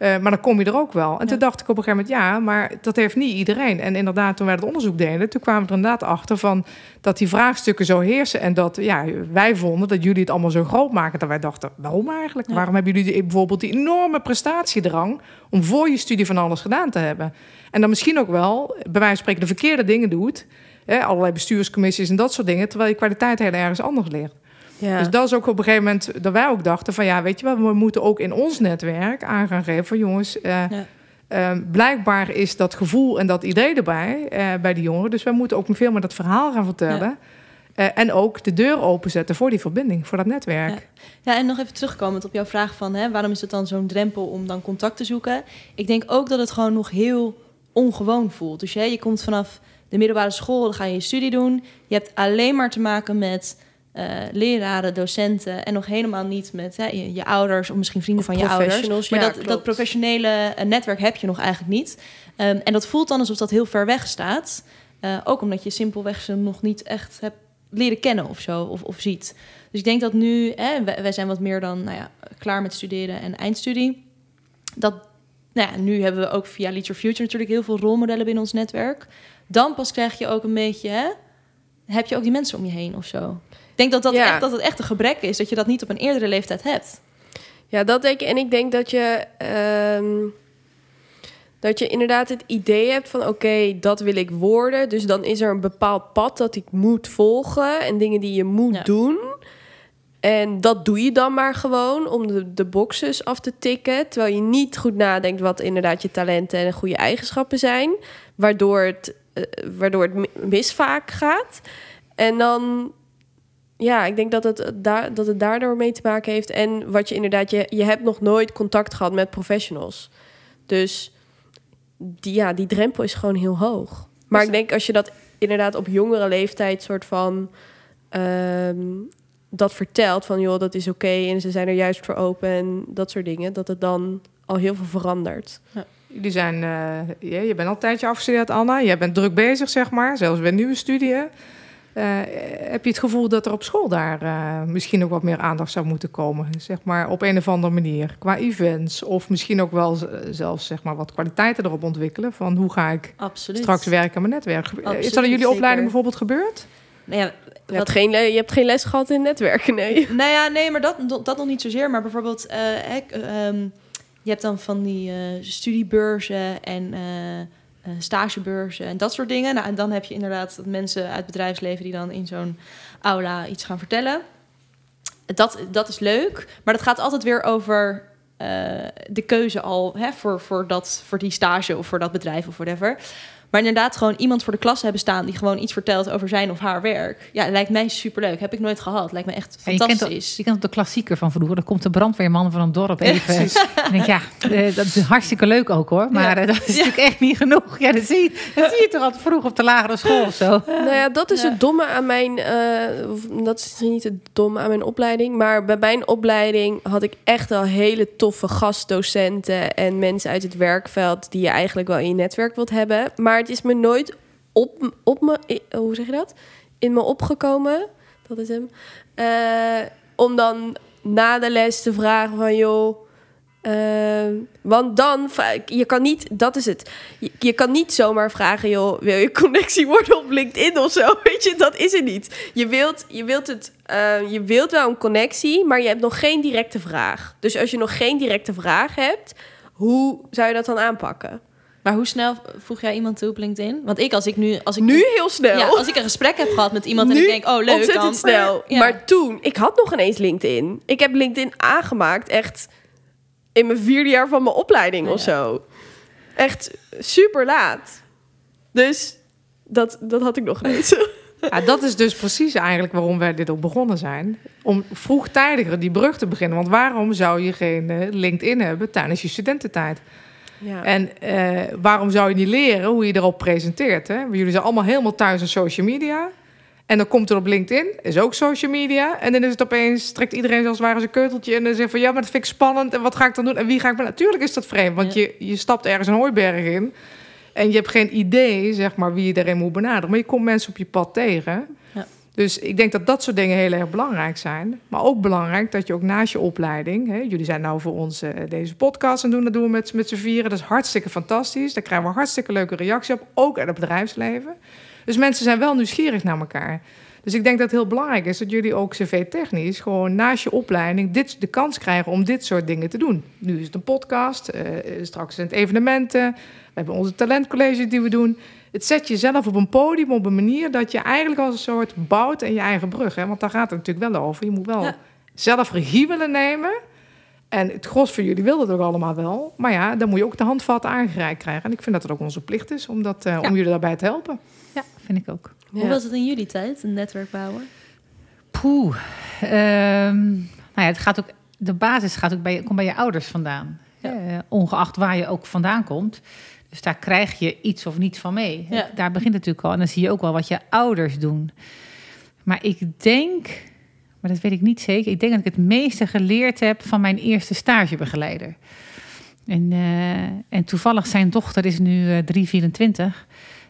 Eh, maar dan kom je er ook wel. En toen dacht ik op een gegeven moment, ja, maar dat heeft niet iedereen. En inderdaad, toen wij het onderzoek deden, toen kwamen we er inderdaad achter van dat die vraagstukken zo heersen. En dat ja, wij vonden dat jullie het allemaal zo groot maken. Dat wij dachten, waarom eigenlijk? Waarom hebben jullie bijvoorbeeld die enorme prestatiedrang om voor je studie van alles gedaan te hebben? En dan misschien ook wel, bij wijze van spreken, de verkeerde dingen doet. Hè, allerlei bestuurscommissies en dat soort dingen. Terwijl je kwaliteit heel ergens anders ligt. Ja. Dus dat is ook op een gegeven moment dat wij ook dachten van ja, weet je wel, we moeten ook in ons netwerk aan gaan geven van jongens, uh, blijkbaar is dat gevoel en dat idee erbij uh, bij die jongeren. Dus wij moeten ook veel meer dat verhaal gaan vertellen. Ja. en ook de deur openzetten voor die verbinding, voor dat netwerk.
Ja, ja en nog even terugkomend op jouw vraag van hè, waarom is het dan zo'n drempel om dan contact te zoeken? Ik denk ook dat het gewoon nog heel ongewoon voelt. Dus hè, je komt vanaf de middelbare school, dan ga je je studie doen. Je hebt alleen maar te maken met uh, leraren, docenten en nog helemaal niet met hè, je, ouders of misschien vrienden van je ouders. Maar dat, dat professionele eh, netwerk heb je nog eigenlijk niet. Um, en dat voelt dan alsof dat heel ver weg staat. Uh, ook omdat je simpelweg ze nog niet echt hebt leren kennen of zo, of, of ziet. Dus ik denk dat nu, hè, wij, wij zijn wat meer dan nou ja, klaar met studeren en eindstudie. Dat, nou ja, nu hebben we ook via Lead Your Future natuurlijk heel veel rolmodellen binnen ons netwerk. Dan pas krijg je ook een beetje, hè, heb je ook die mensen om je heen of zo denk dat, dat, echt, dat het echt een gebrek is, dat je dat niet op een eerdere leeftijd hebt.
Ja, dat denk ik. En ik denk dat je, ehm, dat je inderdaad het idee hebt van... oké, dat wil ik worden. Dus dan is er een bepaald pad dat ik moet volgen... en dingen die je moet doen... En dat doe je dan maar gewoon om de, de boxes af te tikken. Terwijl je niet goed nadenkt wat inderdaad je talenten en goede eigenschappen zijn. Waardoor het, uh, waardoor het misvaak gaat. En dan ja, ik denk dat het, daar, dat het daardoor mee te maken heeft. En wat je inderdaad, je, je hebt nog nooit contact gehad met professionals. Dus die, ja, die drempel is gewoon heel hoog. Maar ik denk als je dat inderdaad op jongere leeftijd soort van ehm, dat vertelt van joh, dat is oké en ze zijn er juist voor open en dat soort dingen, dat het dan al heel veel verandert. Ja.
Jullie zijn, uh, je, je bent al een tijdje afgestudeerd, Anna. Je bent druk bezig, zeg maar, zelfs bij nieuwe studie. Eh, heb je het gevoel dat er op school daar eh, misschien ook wat meer aandacht zou moeten komen? Zeg maar op een of andere manier. Qua events. Of misschien ook wel zelfs zeg maar, wat kwaliteiten erop ontwikkelen. Van hoe ga ik
Absoluut.
straks werken aan mijn netwerk? Is dat in jullie opleiding bijvoorbeeld gebeurd?
Nou ja,
Je, hebt geen, je hebt geen les gehad in netwerken, nee.
Nou ja, nee, maar dat, dat nog niet zozeer. Maar bijvoorbeeld, eh, ehm, je hebt dan van die eh, studiebeurzen en eh, eh, stagebeurzen en dat soort dingen. Nou, en dan heb je inderdaad dat mensen uit het bedrijfsleven die dan in zo'n aula iets gaan vertellen. Dat, dat is leuk, maar dat gaat altijd weer over eh, de keuze al hè, voor, voor, dat, voor die stage of voor dat bedrijf of whatever. Maar inderdaad, gewoon iemand voor de klas hebben staan die gewoon iets vertelt over zijn of haar werk. Ja, lijkt mij superleuk. Heb ik nooit gehad. Lijkt me echt
En je kent,
fantastisch.
je kent ook de klassieker van vroeger. Dan komt de brandweerman van een dorp even. en ik denk, ja, eh, dat is hartstikke leuk ook hoor. Maar eh, dat is natuurlijk echt niet genoeg. Ja, dat zie, je, dat zie je toch altijd vroeg op de lagere school of zo.
Nou ja, dat is
Ja.
het domme aan mijn... eh, of dat is niet het domme aan mijn opleiding. Maar bij mijn opleiding had ik echt al hele toffe gastdocenten... en mensen uit het werkveld die je eigenlijk wel in je netwerk wilt hebben. Maar het is me nooit op, op me... i- Hoe zeg je dat? In me opgekomen. Dat is hem. Eh, om dan na de les te vragen van... joh... eh, want dan, je kan niet, dat is het. Je, je kan niet zomaar vragen, joh, wil je connectie worden op LinkedIn of zo? Weet je, dat is het niet. Je wilt, je wilt, het, eh, je wilt wel een connectie, maar je hebt nog geen directe vraag. Dus als je nog geen directe vraag hebt, hoe zou je dat dan aanpakken?
Maar hoe snel voeg jij iemand toe op LinkedIn? Want ik, als ik nu... Als ik
Nu heel snel.
Ja, als ik een gesprek heb gehad met iemand en ik denk, oh leuk,
Ontzettend
dan...
snel.
Ja.
Maar toen, ik had nog ineens LinkedIn. Ik heb LinkedIn aangemaakt echt in mijn vierde jaar van mijn opleiding of zo. Echt super laat. Dus dat, dat had ik nog ineens.
Ja, dat is dus precies eigenlijk waarom wij dit ook begonnen zijn. Om vroegtijdiger die brug te beginnen. Want waarom zou je geen eh, LinkedIn hebben tijdens je studententijd?
Ja.
En eh, waarom zou je niet leren hoe je erop presenteert? Hè? Jullie zijn allemaal helemaal thuis in social media. En dan komt er op LinkedIn, is ook social media. En dan is het opeens, trekt iedereen als het ware zijn keuteltje... en dan zegt van, ja, maar dat vind ik spannend. En wat ga ik dan doen? En wie ga ik... ben- Natuurlijk is dat vreemd, want
Ja.
je, je stapt ergens een hooiberg in... en je hebt geen idee, zeg maar, wie je daarin moet benaderen. Maar je komt mensen op je pad tegen... Dus ik denk dat dat soort dingen heel erg belangrijk zijn. Maar ook belangrijk dat je ook naast je opleiding... Hè, jullie zijn nou voor ons eh, deze podcast het doen. Dat doen we met, met z'n vieren. Dat is hartstikke fantastisch. Daar krijgen we hartstikke leuke reactie op. Ook uit het bedrijfsleven. Dus mensen zijn wel nieuwsgierig naar elkaar. Dus ik denk dat het heel belangrijk is dat jullie ook cv-technisch... gewoon naast je opleiding dit, de kans krijgen om dit soort dingen te doen. Nu is het een podcast, eh, straks zijn het evenementen... We hebben onze talentcollege die we doen. Het zet jezelf op een podium op een manier dat je eigenlijk als een soort bouwt in je eigen brug. Hè? Want daar gaat het natuurlijk wel over. Je moet wel
Ja.
zelf regie willen nemen. En het gros van jullie wil dat ook allemaal wel. Maar ja, dan moet je ook de handvatten aangereikt krijgen. En ik vind dat het ook onze plicht is om, dat, eh,
Ja.
om jullie daarbij te helpen.
Ja, vind ik ook.
Hoe was het in jullie tijd, een netwerk bouwen?
Poeh. Ehm, nou ja, het gaat ook, de basis gaat ook bij, komt bij je ouders vandaan.
Ja.
Eh, ongeacht waar je ook vandaan komt. Dus daar krijg je iets of niets van mee.
Ja.
Daar begint het natuurlijk al. En dan zie je ook wel wat je ouders doen. Maar ik denk, maar dat weet ik niet zeker. Ik denk dat ik het meeste geleerd heb van mijn eerste stagebegeleider. En, eh, en toevallig zijn dochter is nu eh 324.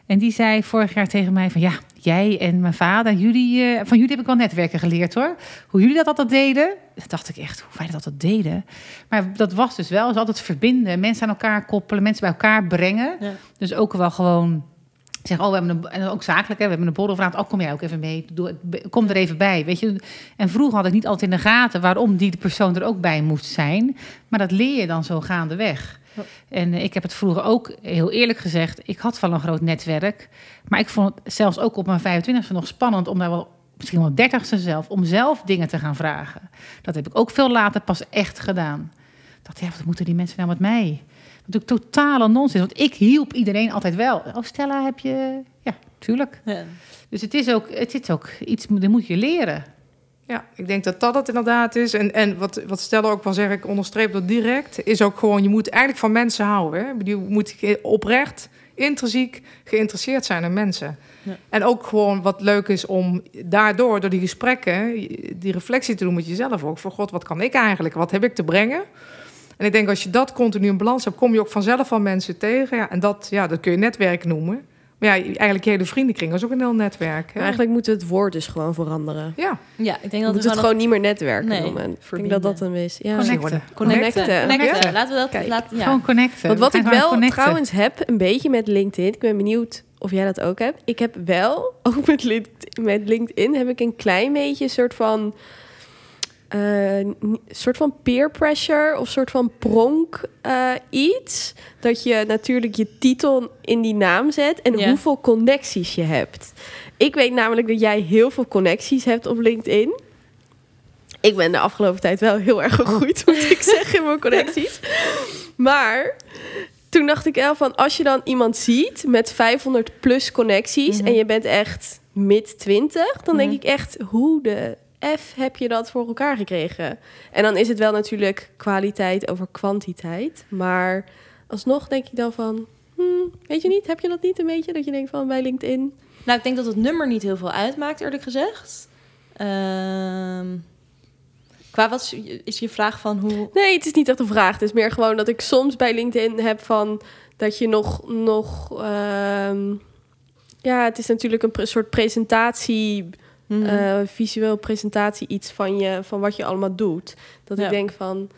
En die zei vorig jaar tegen mij van ja, jij en mijn vader, jullie, eh, van jullie heb ik wel netwerken geleerd hoor. Hoe jullie dat altijd deden. Dat dacht ik echt, hoe wij dat altijd deden. Maar dat was dus wel, is altijd verbinden, mensen aan elkaar koppelen, mensen bij elkaar brengen.
Ja.
Dus ook wel gewoon zeggen, oh, we hebben een, en ook zakelijk, hè, we hebben een borrel vanavond, oh, kom jij ook even mee, kom er even bij, weet je. En vroeger had ik niet altijd in de gaten waarom die persoon er ook bij moest zijn, maar dat leer je dan zo gaandeweg. En eh, ik heb het vroeger ook, heel eerlijk gezegd, ik had wel een groot netwerk, maar ik vond het zelfs ook op mijn 25e nog spannend om daar wel, misschien wel 30ste zelf, om zelf dingen te gaan vragen. Dat heb ik ook veel later pas echt gedaan. Ik dacht, ja, wat moeten die mensen nou met mij? Natuurlijk totale nonsens, want ik hielp iedereen altijd wel. Oh, Stella, heb je... Ja, tuurlijk.
Ja.
Dus het is ook, het is ook iets, dat moet je leren.
Ja, ik denk dat dat het inderdaad is. En, en wat, wat Stella ook wel zeg, ik onderstreep dat direct, is ook gewoon, je moet eigenlijk van mensen houden. Hè? Je moet oprecht, intrinsiek geïnteresseerd zijn in mensen.
Ja.
En ook gewoon wat leuk is om daardoor, door die gesprekken, die reflectie te doen met jezelf ook. Voor god, wat kan ik eigenlijk? Wat heb ik te brengen? En ik denk als je dat continu in balans hebt, kom je ook vanzelf van mensen tegen. Ja, en dat, ja, dat kun je netwerk noemen. Maar ja, eigenlijk je hele vriendenkring is ook een heel netwerk. Hè?
Eigenlijk moeten we het woord dus gewoon veranderen.
Ja,
Ja, ik denk
We
dat
moeten
we
het gewoon niet meer netwerk
Nee,
noemen. Ik denk dat dat een is. Ja.
Connecten.
connecten.
Connecten.
Connecten.
Ja.
Laten we dat... Laat, ja.
Gewoon connecten.
Want wat
We
ik wel
connecten.
trouwens heb, een beetje met LinkedIn, ik ben benieuwd of jij dat ook hebt. Ik heb wel, ook met, Link- met LinkedIn, heb ik een klein beetje een soort van, eh, ni- soort van peer pressure of soort van pronk eh, iets. Dat je natuurlijk je titel in die naam zet en hoeveel connecties je hebt. Ik weet namelijk dat jij heel veel connecties hebt op LinkedIn. Ik ben de afgelopen tijd wel heel erg gegroeid, moet ik zeggen, in mijn connecties. Maar toen dacht ik wel van, als je dan iemand ziet met 500 plus connecties
Mhm.
en je bent echt mid 20, dan denk
Mhm.
ik echt, hoe de F heb je dat voor elkaar gekregen? En dan is het wel natuurlijk kwaliteit over kwantiteit, maar alsnog denk ik dan van, hmm, weet je niet, heb je dat niet een beetje dat je denkt van bij LinkedIn?
Nou, ik denk dat het nummer niet heel veel uitmaakt, eerlijk gezegd. Ehm, qua wat is, is je vraag van hoe...
Nee, het is niet echt een vraag. Het is meer gewoon dat ik soms bij LinkedIn heb van dat je nog. nog ehm, ja, het is natuurlijk een soort presentatie,
Mhm.
eh, visueel presentatie, iets van, je, van wat je allemaal doet. Dat
Ja.
ik denk van.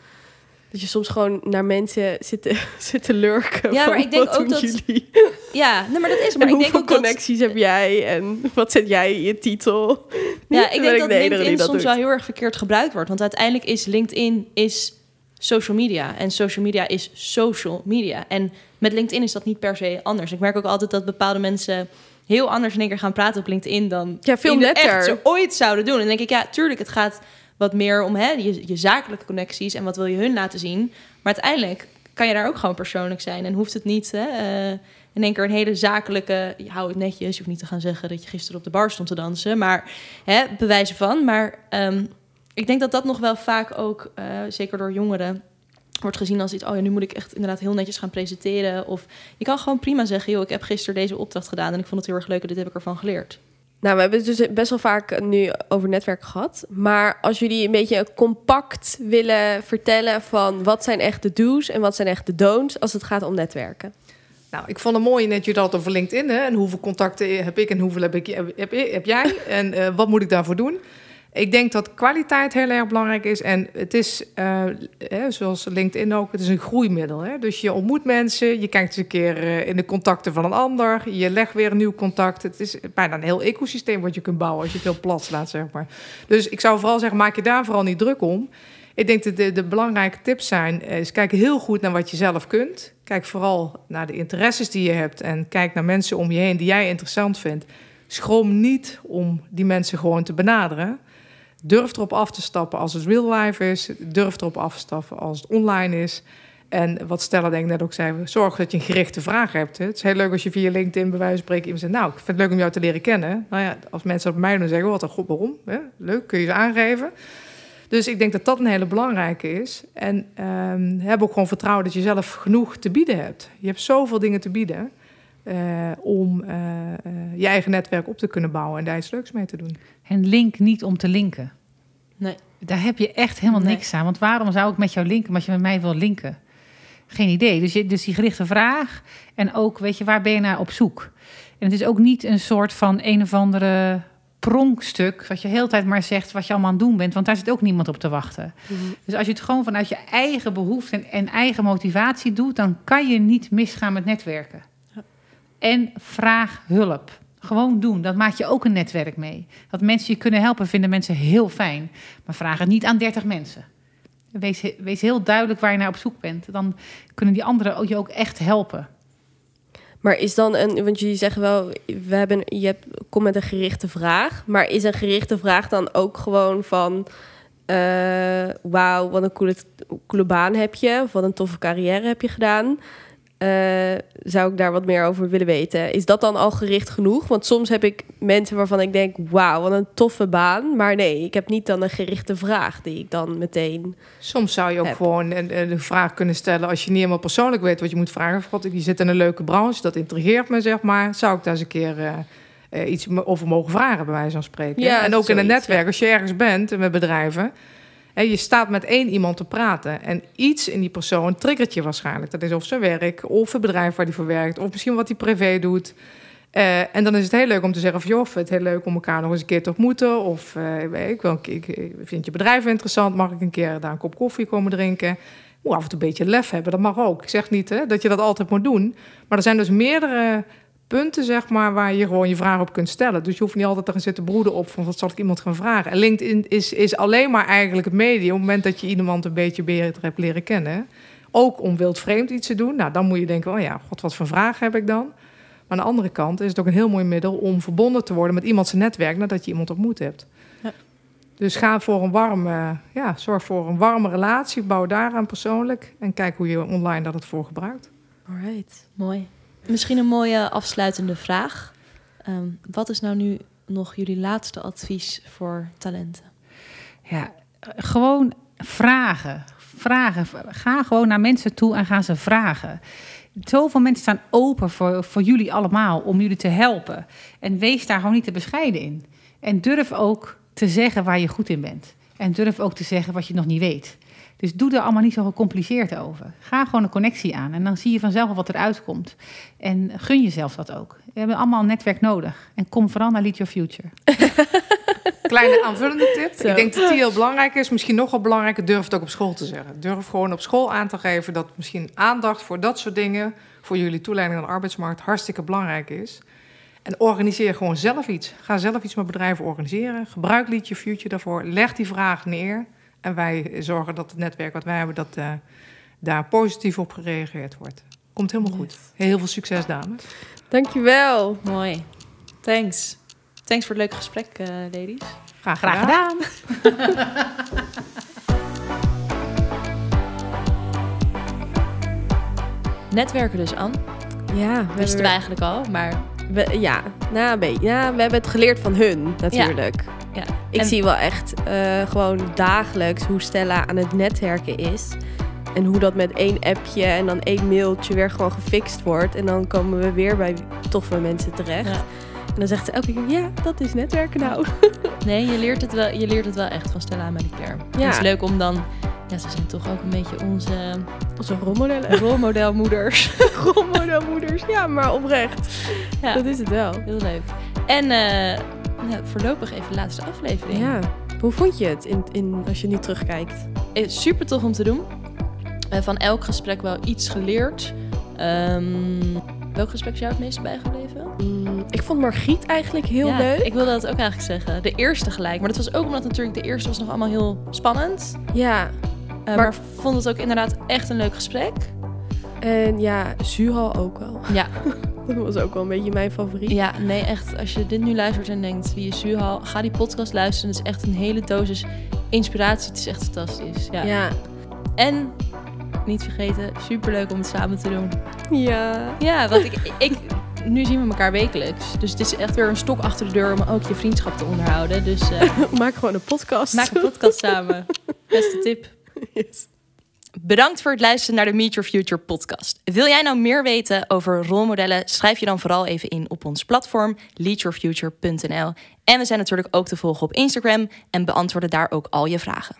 Dat je soms gewoon naar mensen zit te, zit te lurken.
Ja, maar ik denk ook dat-
Jullie?
ja, nee, maar dat is...
En
Maar ik denk
hoeveel
ook dat...
connecties heb jij? En wat zet jij in je titel?
Ja, ik denk dat
de
LinkedIn
dat
soms
doet.
wel heel erg verkeerd gebruikt wordt. Want uiteindelijk is LinkedIn is social media. En social media is social media. En met LinkedIn is dat niet per se anders. Ik merk ook altijd dat bepaalde mensen heel anders in één keer gaan praten op LinkedIn dan
Ja, veel
in
netter.
echt ze ooit zouden doen. En denk ik, ja, tuurlijk, het gaat wat meer om hè, je, je zakelijke connecties en wat wil je hun laten zien. Maar uiteindelijk kan je daar ook gewoon persoonlijk zijn en hoeft het niet hè, eh, in één keer een hele zakelijke, je hou het netjes, je hoeft niet te gaan zeggen dat je gisteren op de bar stond te dansen, maar hè, bewijzen van. Maar ehm, ik denk dat dat nog wel vaak ook, eh, zeker door jongeren, wordt gezien als iets, oh ja, nu moet ik echt inderdaad heel netjes gaan presenteren. Of je kan gewoon prima zeggen, joh, ik heb gisteren deze opdracht gedaan en ik vond het heel erg leuk en dit heb ik ervan geleerd.
Nou, we hebben het dus best wel vaak nu over netwerk gehad. Maar als jullie een beetje compact willen vertellen van wat zijn echt de do's en wat zijn echt de don'ts als het gaat om netwerken.
Nou, ik vond het mooi net je dat over LinkedIn. Hè? En hoeveel contacten heb ik en hoeveel heb, ik, heb, heb, heb jij? En eh, wat moet ik daarvoor doen? Ik denk dat kwaliteit heel erg belangrijk is. En het is, eh, hè, zoals LinkedIn ook, het is een groeimiddel. Hè? Dus je ontmoet mensen, je kijkt eens een keer eh, in de contacten van een ander. Je legt weer een nieuw contact. Het is bijna een heel ecosysteem wat je kunt bouwen als je het heel plat slaat, zeg maar. Dus ik zou vooral zeggen, maak je daar vooral niet druk om. Ik denk dat de, de belangrijke tips zijn, eh, kijk heel goed naar wat je zelf kunt. Kijk vooral naar de interesses die je hebt en kijk naar mensen om je heen die jij interessant vindt. Schroom niet om die mensen gewoon te benaderen. Durf erop af te stappen als het real life is. Durf erop af te stappen als het online is. En wat Stella denk ik net ook zei, zorg dat je een gerichte vraag hebt. Het is heel leuk als je via LinkedIn bij wijze van iemand zegt... nou, ik vind het leuk om jou te leren kennen. Nou ja, als mensen bij mij doen, zeggen wat een god, waarom? Leuk, kun je ze aangeven. Dus ik denk dat dat een hele belangrijke is. En ehm, heb ook gewoon vertrouwen dat je zelf genoeg te bieden hebt. Je hebt zoveel dingen te bieden eh, om eh, eh, je eigen netwerk op te kunnen bouwen en daar iets leuks mee te doen.
En link niet om te linken.
Nee.
Daar heb je echt helemaal
Nee.
niks aan. Want waarom zou ik met jou linken als je met mij wil linken? Geen idee. Dus, je, dus die gerichte vraag. En ook, weet je, waar ben je naar op zoek? En het is ook niet een soort van een of andere pronkstuk... wat je de hele tijd maar zegt wat je allemaal aan het doen bent. Want daar zit ook niemand op te wachten. Dus als je het gewoon vanuit je eigen behoefte en, en eigen motivatie doet... dan kan je niet misgaan met netwerken. En vraag hulp. Gewoon doen. Dat maakt je ook een netwerk mee. Dat mensen je kunnen helpen, vinden mensen heel fijn. Maar vraag het niet aan 30 mensen. Wees, wees heel duidelijk waar je naar op zoek bent. Dan kunnen die anderen je ook echt helpen.
Maar is dan een, want jullie zeggen wel, we hebben, je hebt, kom met een gerichte vraag. Maar is een gerichte vraag dan ook gewoon van, eh, wauw, wat een coole, baan heb je, wat een toffe carrière heb je gedaan? Eh, zou ik daar wat meer over willen weten? Is dat dan al gericht genoeg? Want soms heb ik mensen waarvan ik denk, wauw, wat een toffe baan. Maar nee, ik heb niet dan een gerichte vraag die ik dan meteen.
Soms zou je ook
Heb.
gewoon een, een vraag kunnen stellen als je niet helemaal persoonlijk weet wat je moet vragen. God, je zit in een leuke branche, dat intrigeert me, zeg maar. Zou ik daar eens een keer eh, eh, iets over mogen vragen, bij wijze van spreken?
Ja,
en ook in een netwerk, als je ergens bent met bedrijven. Je staat met één iemand te praten. En iets in die persoon triggert je waarschijnlijk. Dat is of zijn werk, of het bedrijf waar hij voor werkt, of misschien wat hij privé doet. Eh, en dan is het heel leuk om te zeggen van... joh, ik vind het heel leuk om elkaar nog eens een keer te ontmoeten. Of eh, ik, ik vind je bedrijf interessant. Mag ik een keer daar een kop koffie komen drinken? Moet af en toe een beetje lef hebben, dat mag ook. Ik zeg niet hè, dat je dat altijd moet doen. Maar er zijn dus meerdere punten, zeg maar, waar je gewoon je vragen op kunt stellen. Dus je hoeft niet altijd te gaan zitten broeden op van wat zal ik iemand gaan vragen. En LinkedIn is, is alleen maar eigenlijk het medium op het moment dat je iemand een beetje beter hebt leren kennen. Ook om wildvreemd iets te doen. Nou, dan moet je denken, oh ja, god, wat voor vragen heb ik dan? Maar aan de andere kant is het ook een heel mooi middel om verbonden te worden met iemand zijn netwerk nadat je iemand ontmoet hebt. Ja. Dus ga voor een warme, ja, zorg voor een warme relatie, bouw daaraan persoonlijk en kijk hoe je online dat het voor gebruikt.
Alright, mooi. Misschien een mooie afsluitende vraag. Ehm, wat is nou nu nog jullie laatste advies voor talenten?
Ja, gewoon vragen. Vragen. Ga gewoon naar mensen toe en ga ze vragen. Zoveel mensen staan open voor, voor jullie allemaal om jullie te helpen. En wees daar gewoon niet te bescheiden in. En durf ook te zeggen waar je goed in bent. En durf ook te zeggen wat je nog niet weet. Dus doe er allemaal niet zo gecompliceerd over. Ga gewoon een connectie aan en dan zie je vanzelf wat eruit komt. En gun jezelf dat ook. We hebben allemaal een netwerk nodig. En kom vooral naar Lead Your Future.
Kleine aanvullende tip. Ik denk dat die heel belangrijk is. Misschien nog wel belangrijker, durf het ook op school te zeggen. Durf gewoon op school aan te geven dat misschien aandacht voor dat soort dingen... voor jullie toeleiding aan de arbeidsmarkt hartstikke belangrijk is. En organiseer gewoon zelf iets. Ga zelf iets met bedrijven organiseren. Gebruik Lead Your Future daarvoor. Leg die vraag neer. En wij zorgen dat het netwerk wat wij hebben, dat uh, daar positief op gereageerd wordt. Komt helemaal goed. Heel veel succes, dames.
Dankjewel.
Mooi. Thanks. Thanks voor het leuke gesprek, uh, ladies.
Graag, Graag gedaan.
Netwerken dus aan.
Ja,
we wisten we eigenlijk al, maar...
We, ja, nou, een beetje. Ja, we hebben het geleerd van hun, natuurlijk. Ja. Ja. Ik zie wel echt uh, gewoon dagelijks hoe Stella aan het netwerken is. En hoe dat met één appje en dan één mailtje weer gewoon gefixt wordt. En dan komen we weer bij toffe mensen terecht. Ja. En dan zegt ze elke keer, ja, dat is netwerken nou.
Nee, je leert het wel, je leert het wel echt van Stella en Marie Ja. Het is leuk om dan... Ja, ze zijn toch ook een beetje onze...
Onze rolmodellen.
Rolmodelmoeders.
rolmodelmoeders, ja, maar oprecht. Ja. Dat is het wel.
Heel leuk. En... Uh, nou, voorlopig even de laatste aflevering.
Ja. Hoe vond je het in, in, als je nu terugkijkt?
Eh, super tof om te doen. Uh, van elk gesprek wel iets geleerd. Um, welk gesprek is jou het meest bijgebleven?
Mm, ik vond Margriet eigenlijk heel ja, leuk.
Ik wilde dat ook eigenlijk zeggen. De eerste gelijk. Maar dat was ook omdat natuurlijk de eerste was nog allemaal heel spannend.
Ja.
Uh, maar, maar vond het ook inderdaad echt een leuk gesprek.
En ja, Zuhal ook wel.
Ja.
Dat was ook wel een beetje mijn favoriet.
Ja, nee, echt. Als je dit nu luistert en denkt, wie is Zuhal? Ga die podcast luisteren. Het is echt een hele dosis inspiratie. Het is echt fantastisch. Ja.
ja.
En, niet vergeten, superleuk om het samen te doen.
Ja.
Ja, want ik, ik, nu zien we elkaar wekelijks. Dus het is echt weer een stok achter de deur om ook je vriendschap te onderhouden. Dus uh,
maak gewoon een podcast.
Maak een podcast samen. Beste tip. Yes. Bedankt voor het luisteren naar de Meet Your Future podcast. Wil jij nou meer weten over rolmodellen? Schrijf je dan vooral even in op ons platform leadyourfuture.nl. En we zijn natuurlijk ook te volgen op Instagram en beantwoorden daar ook al je vragen.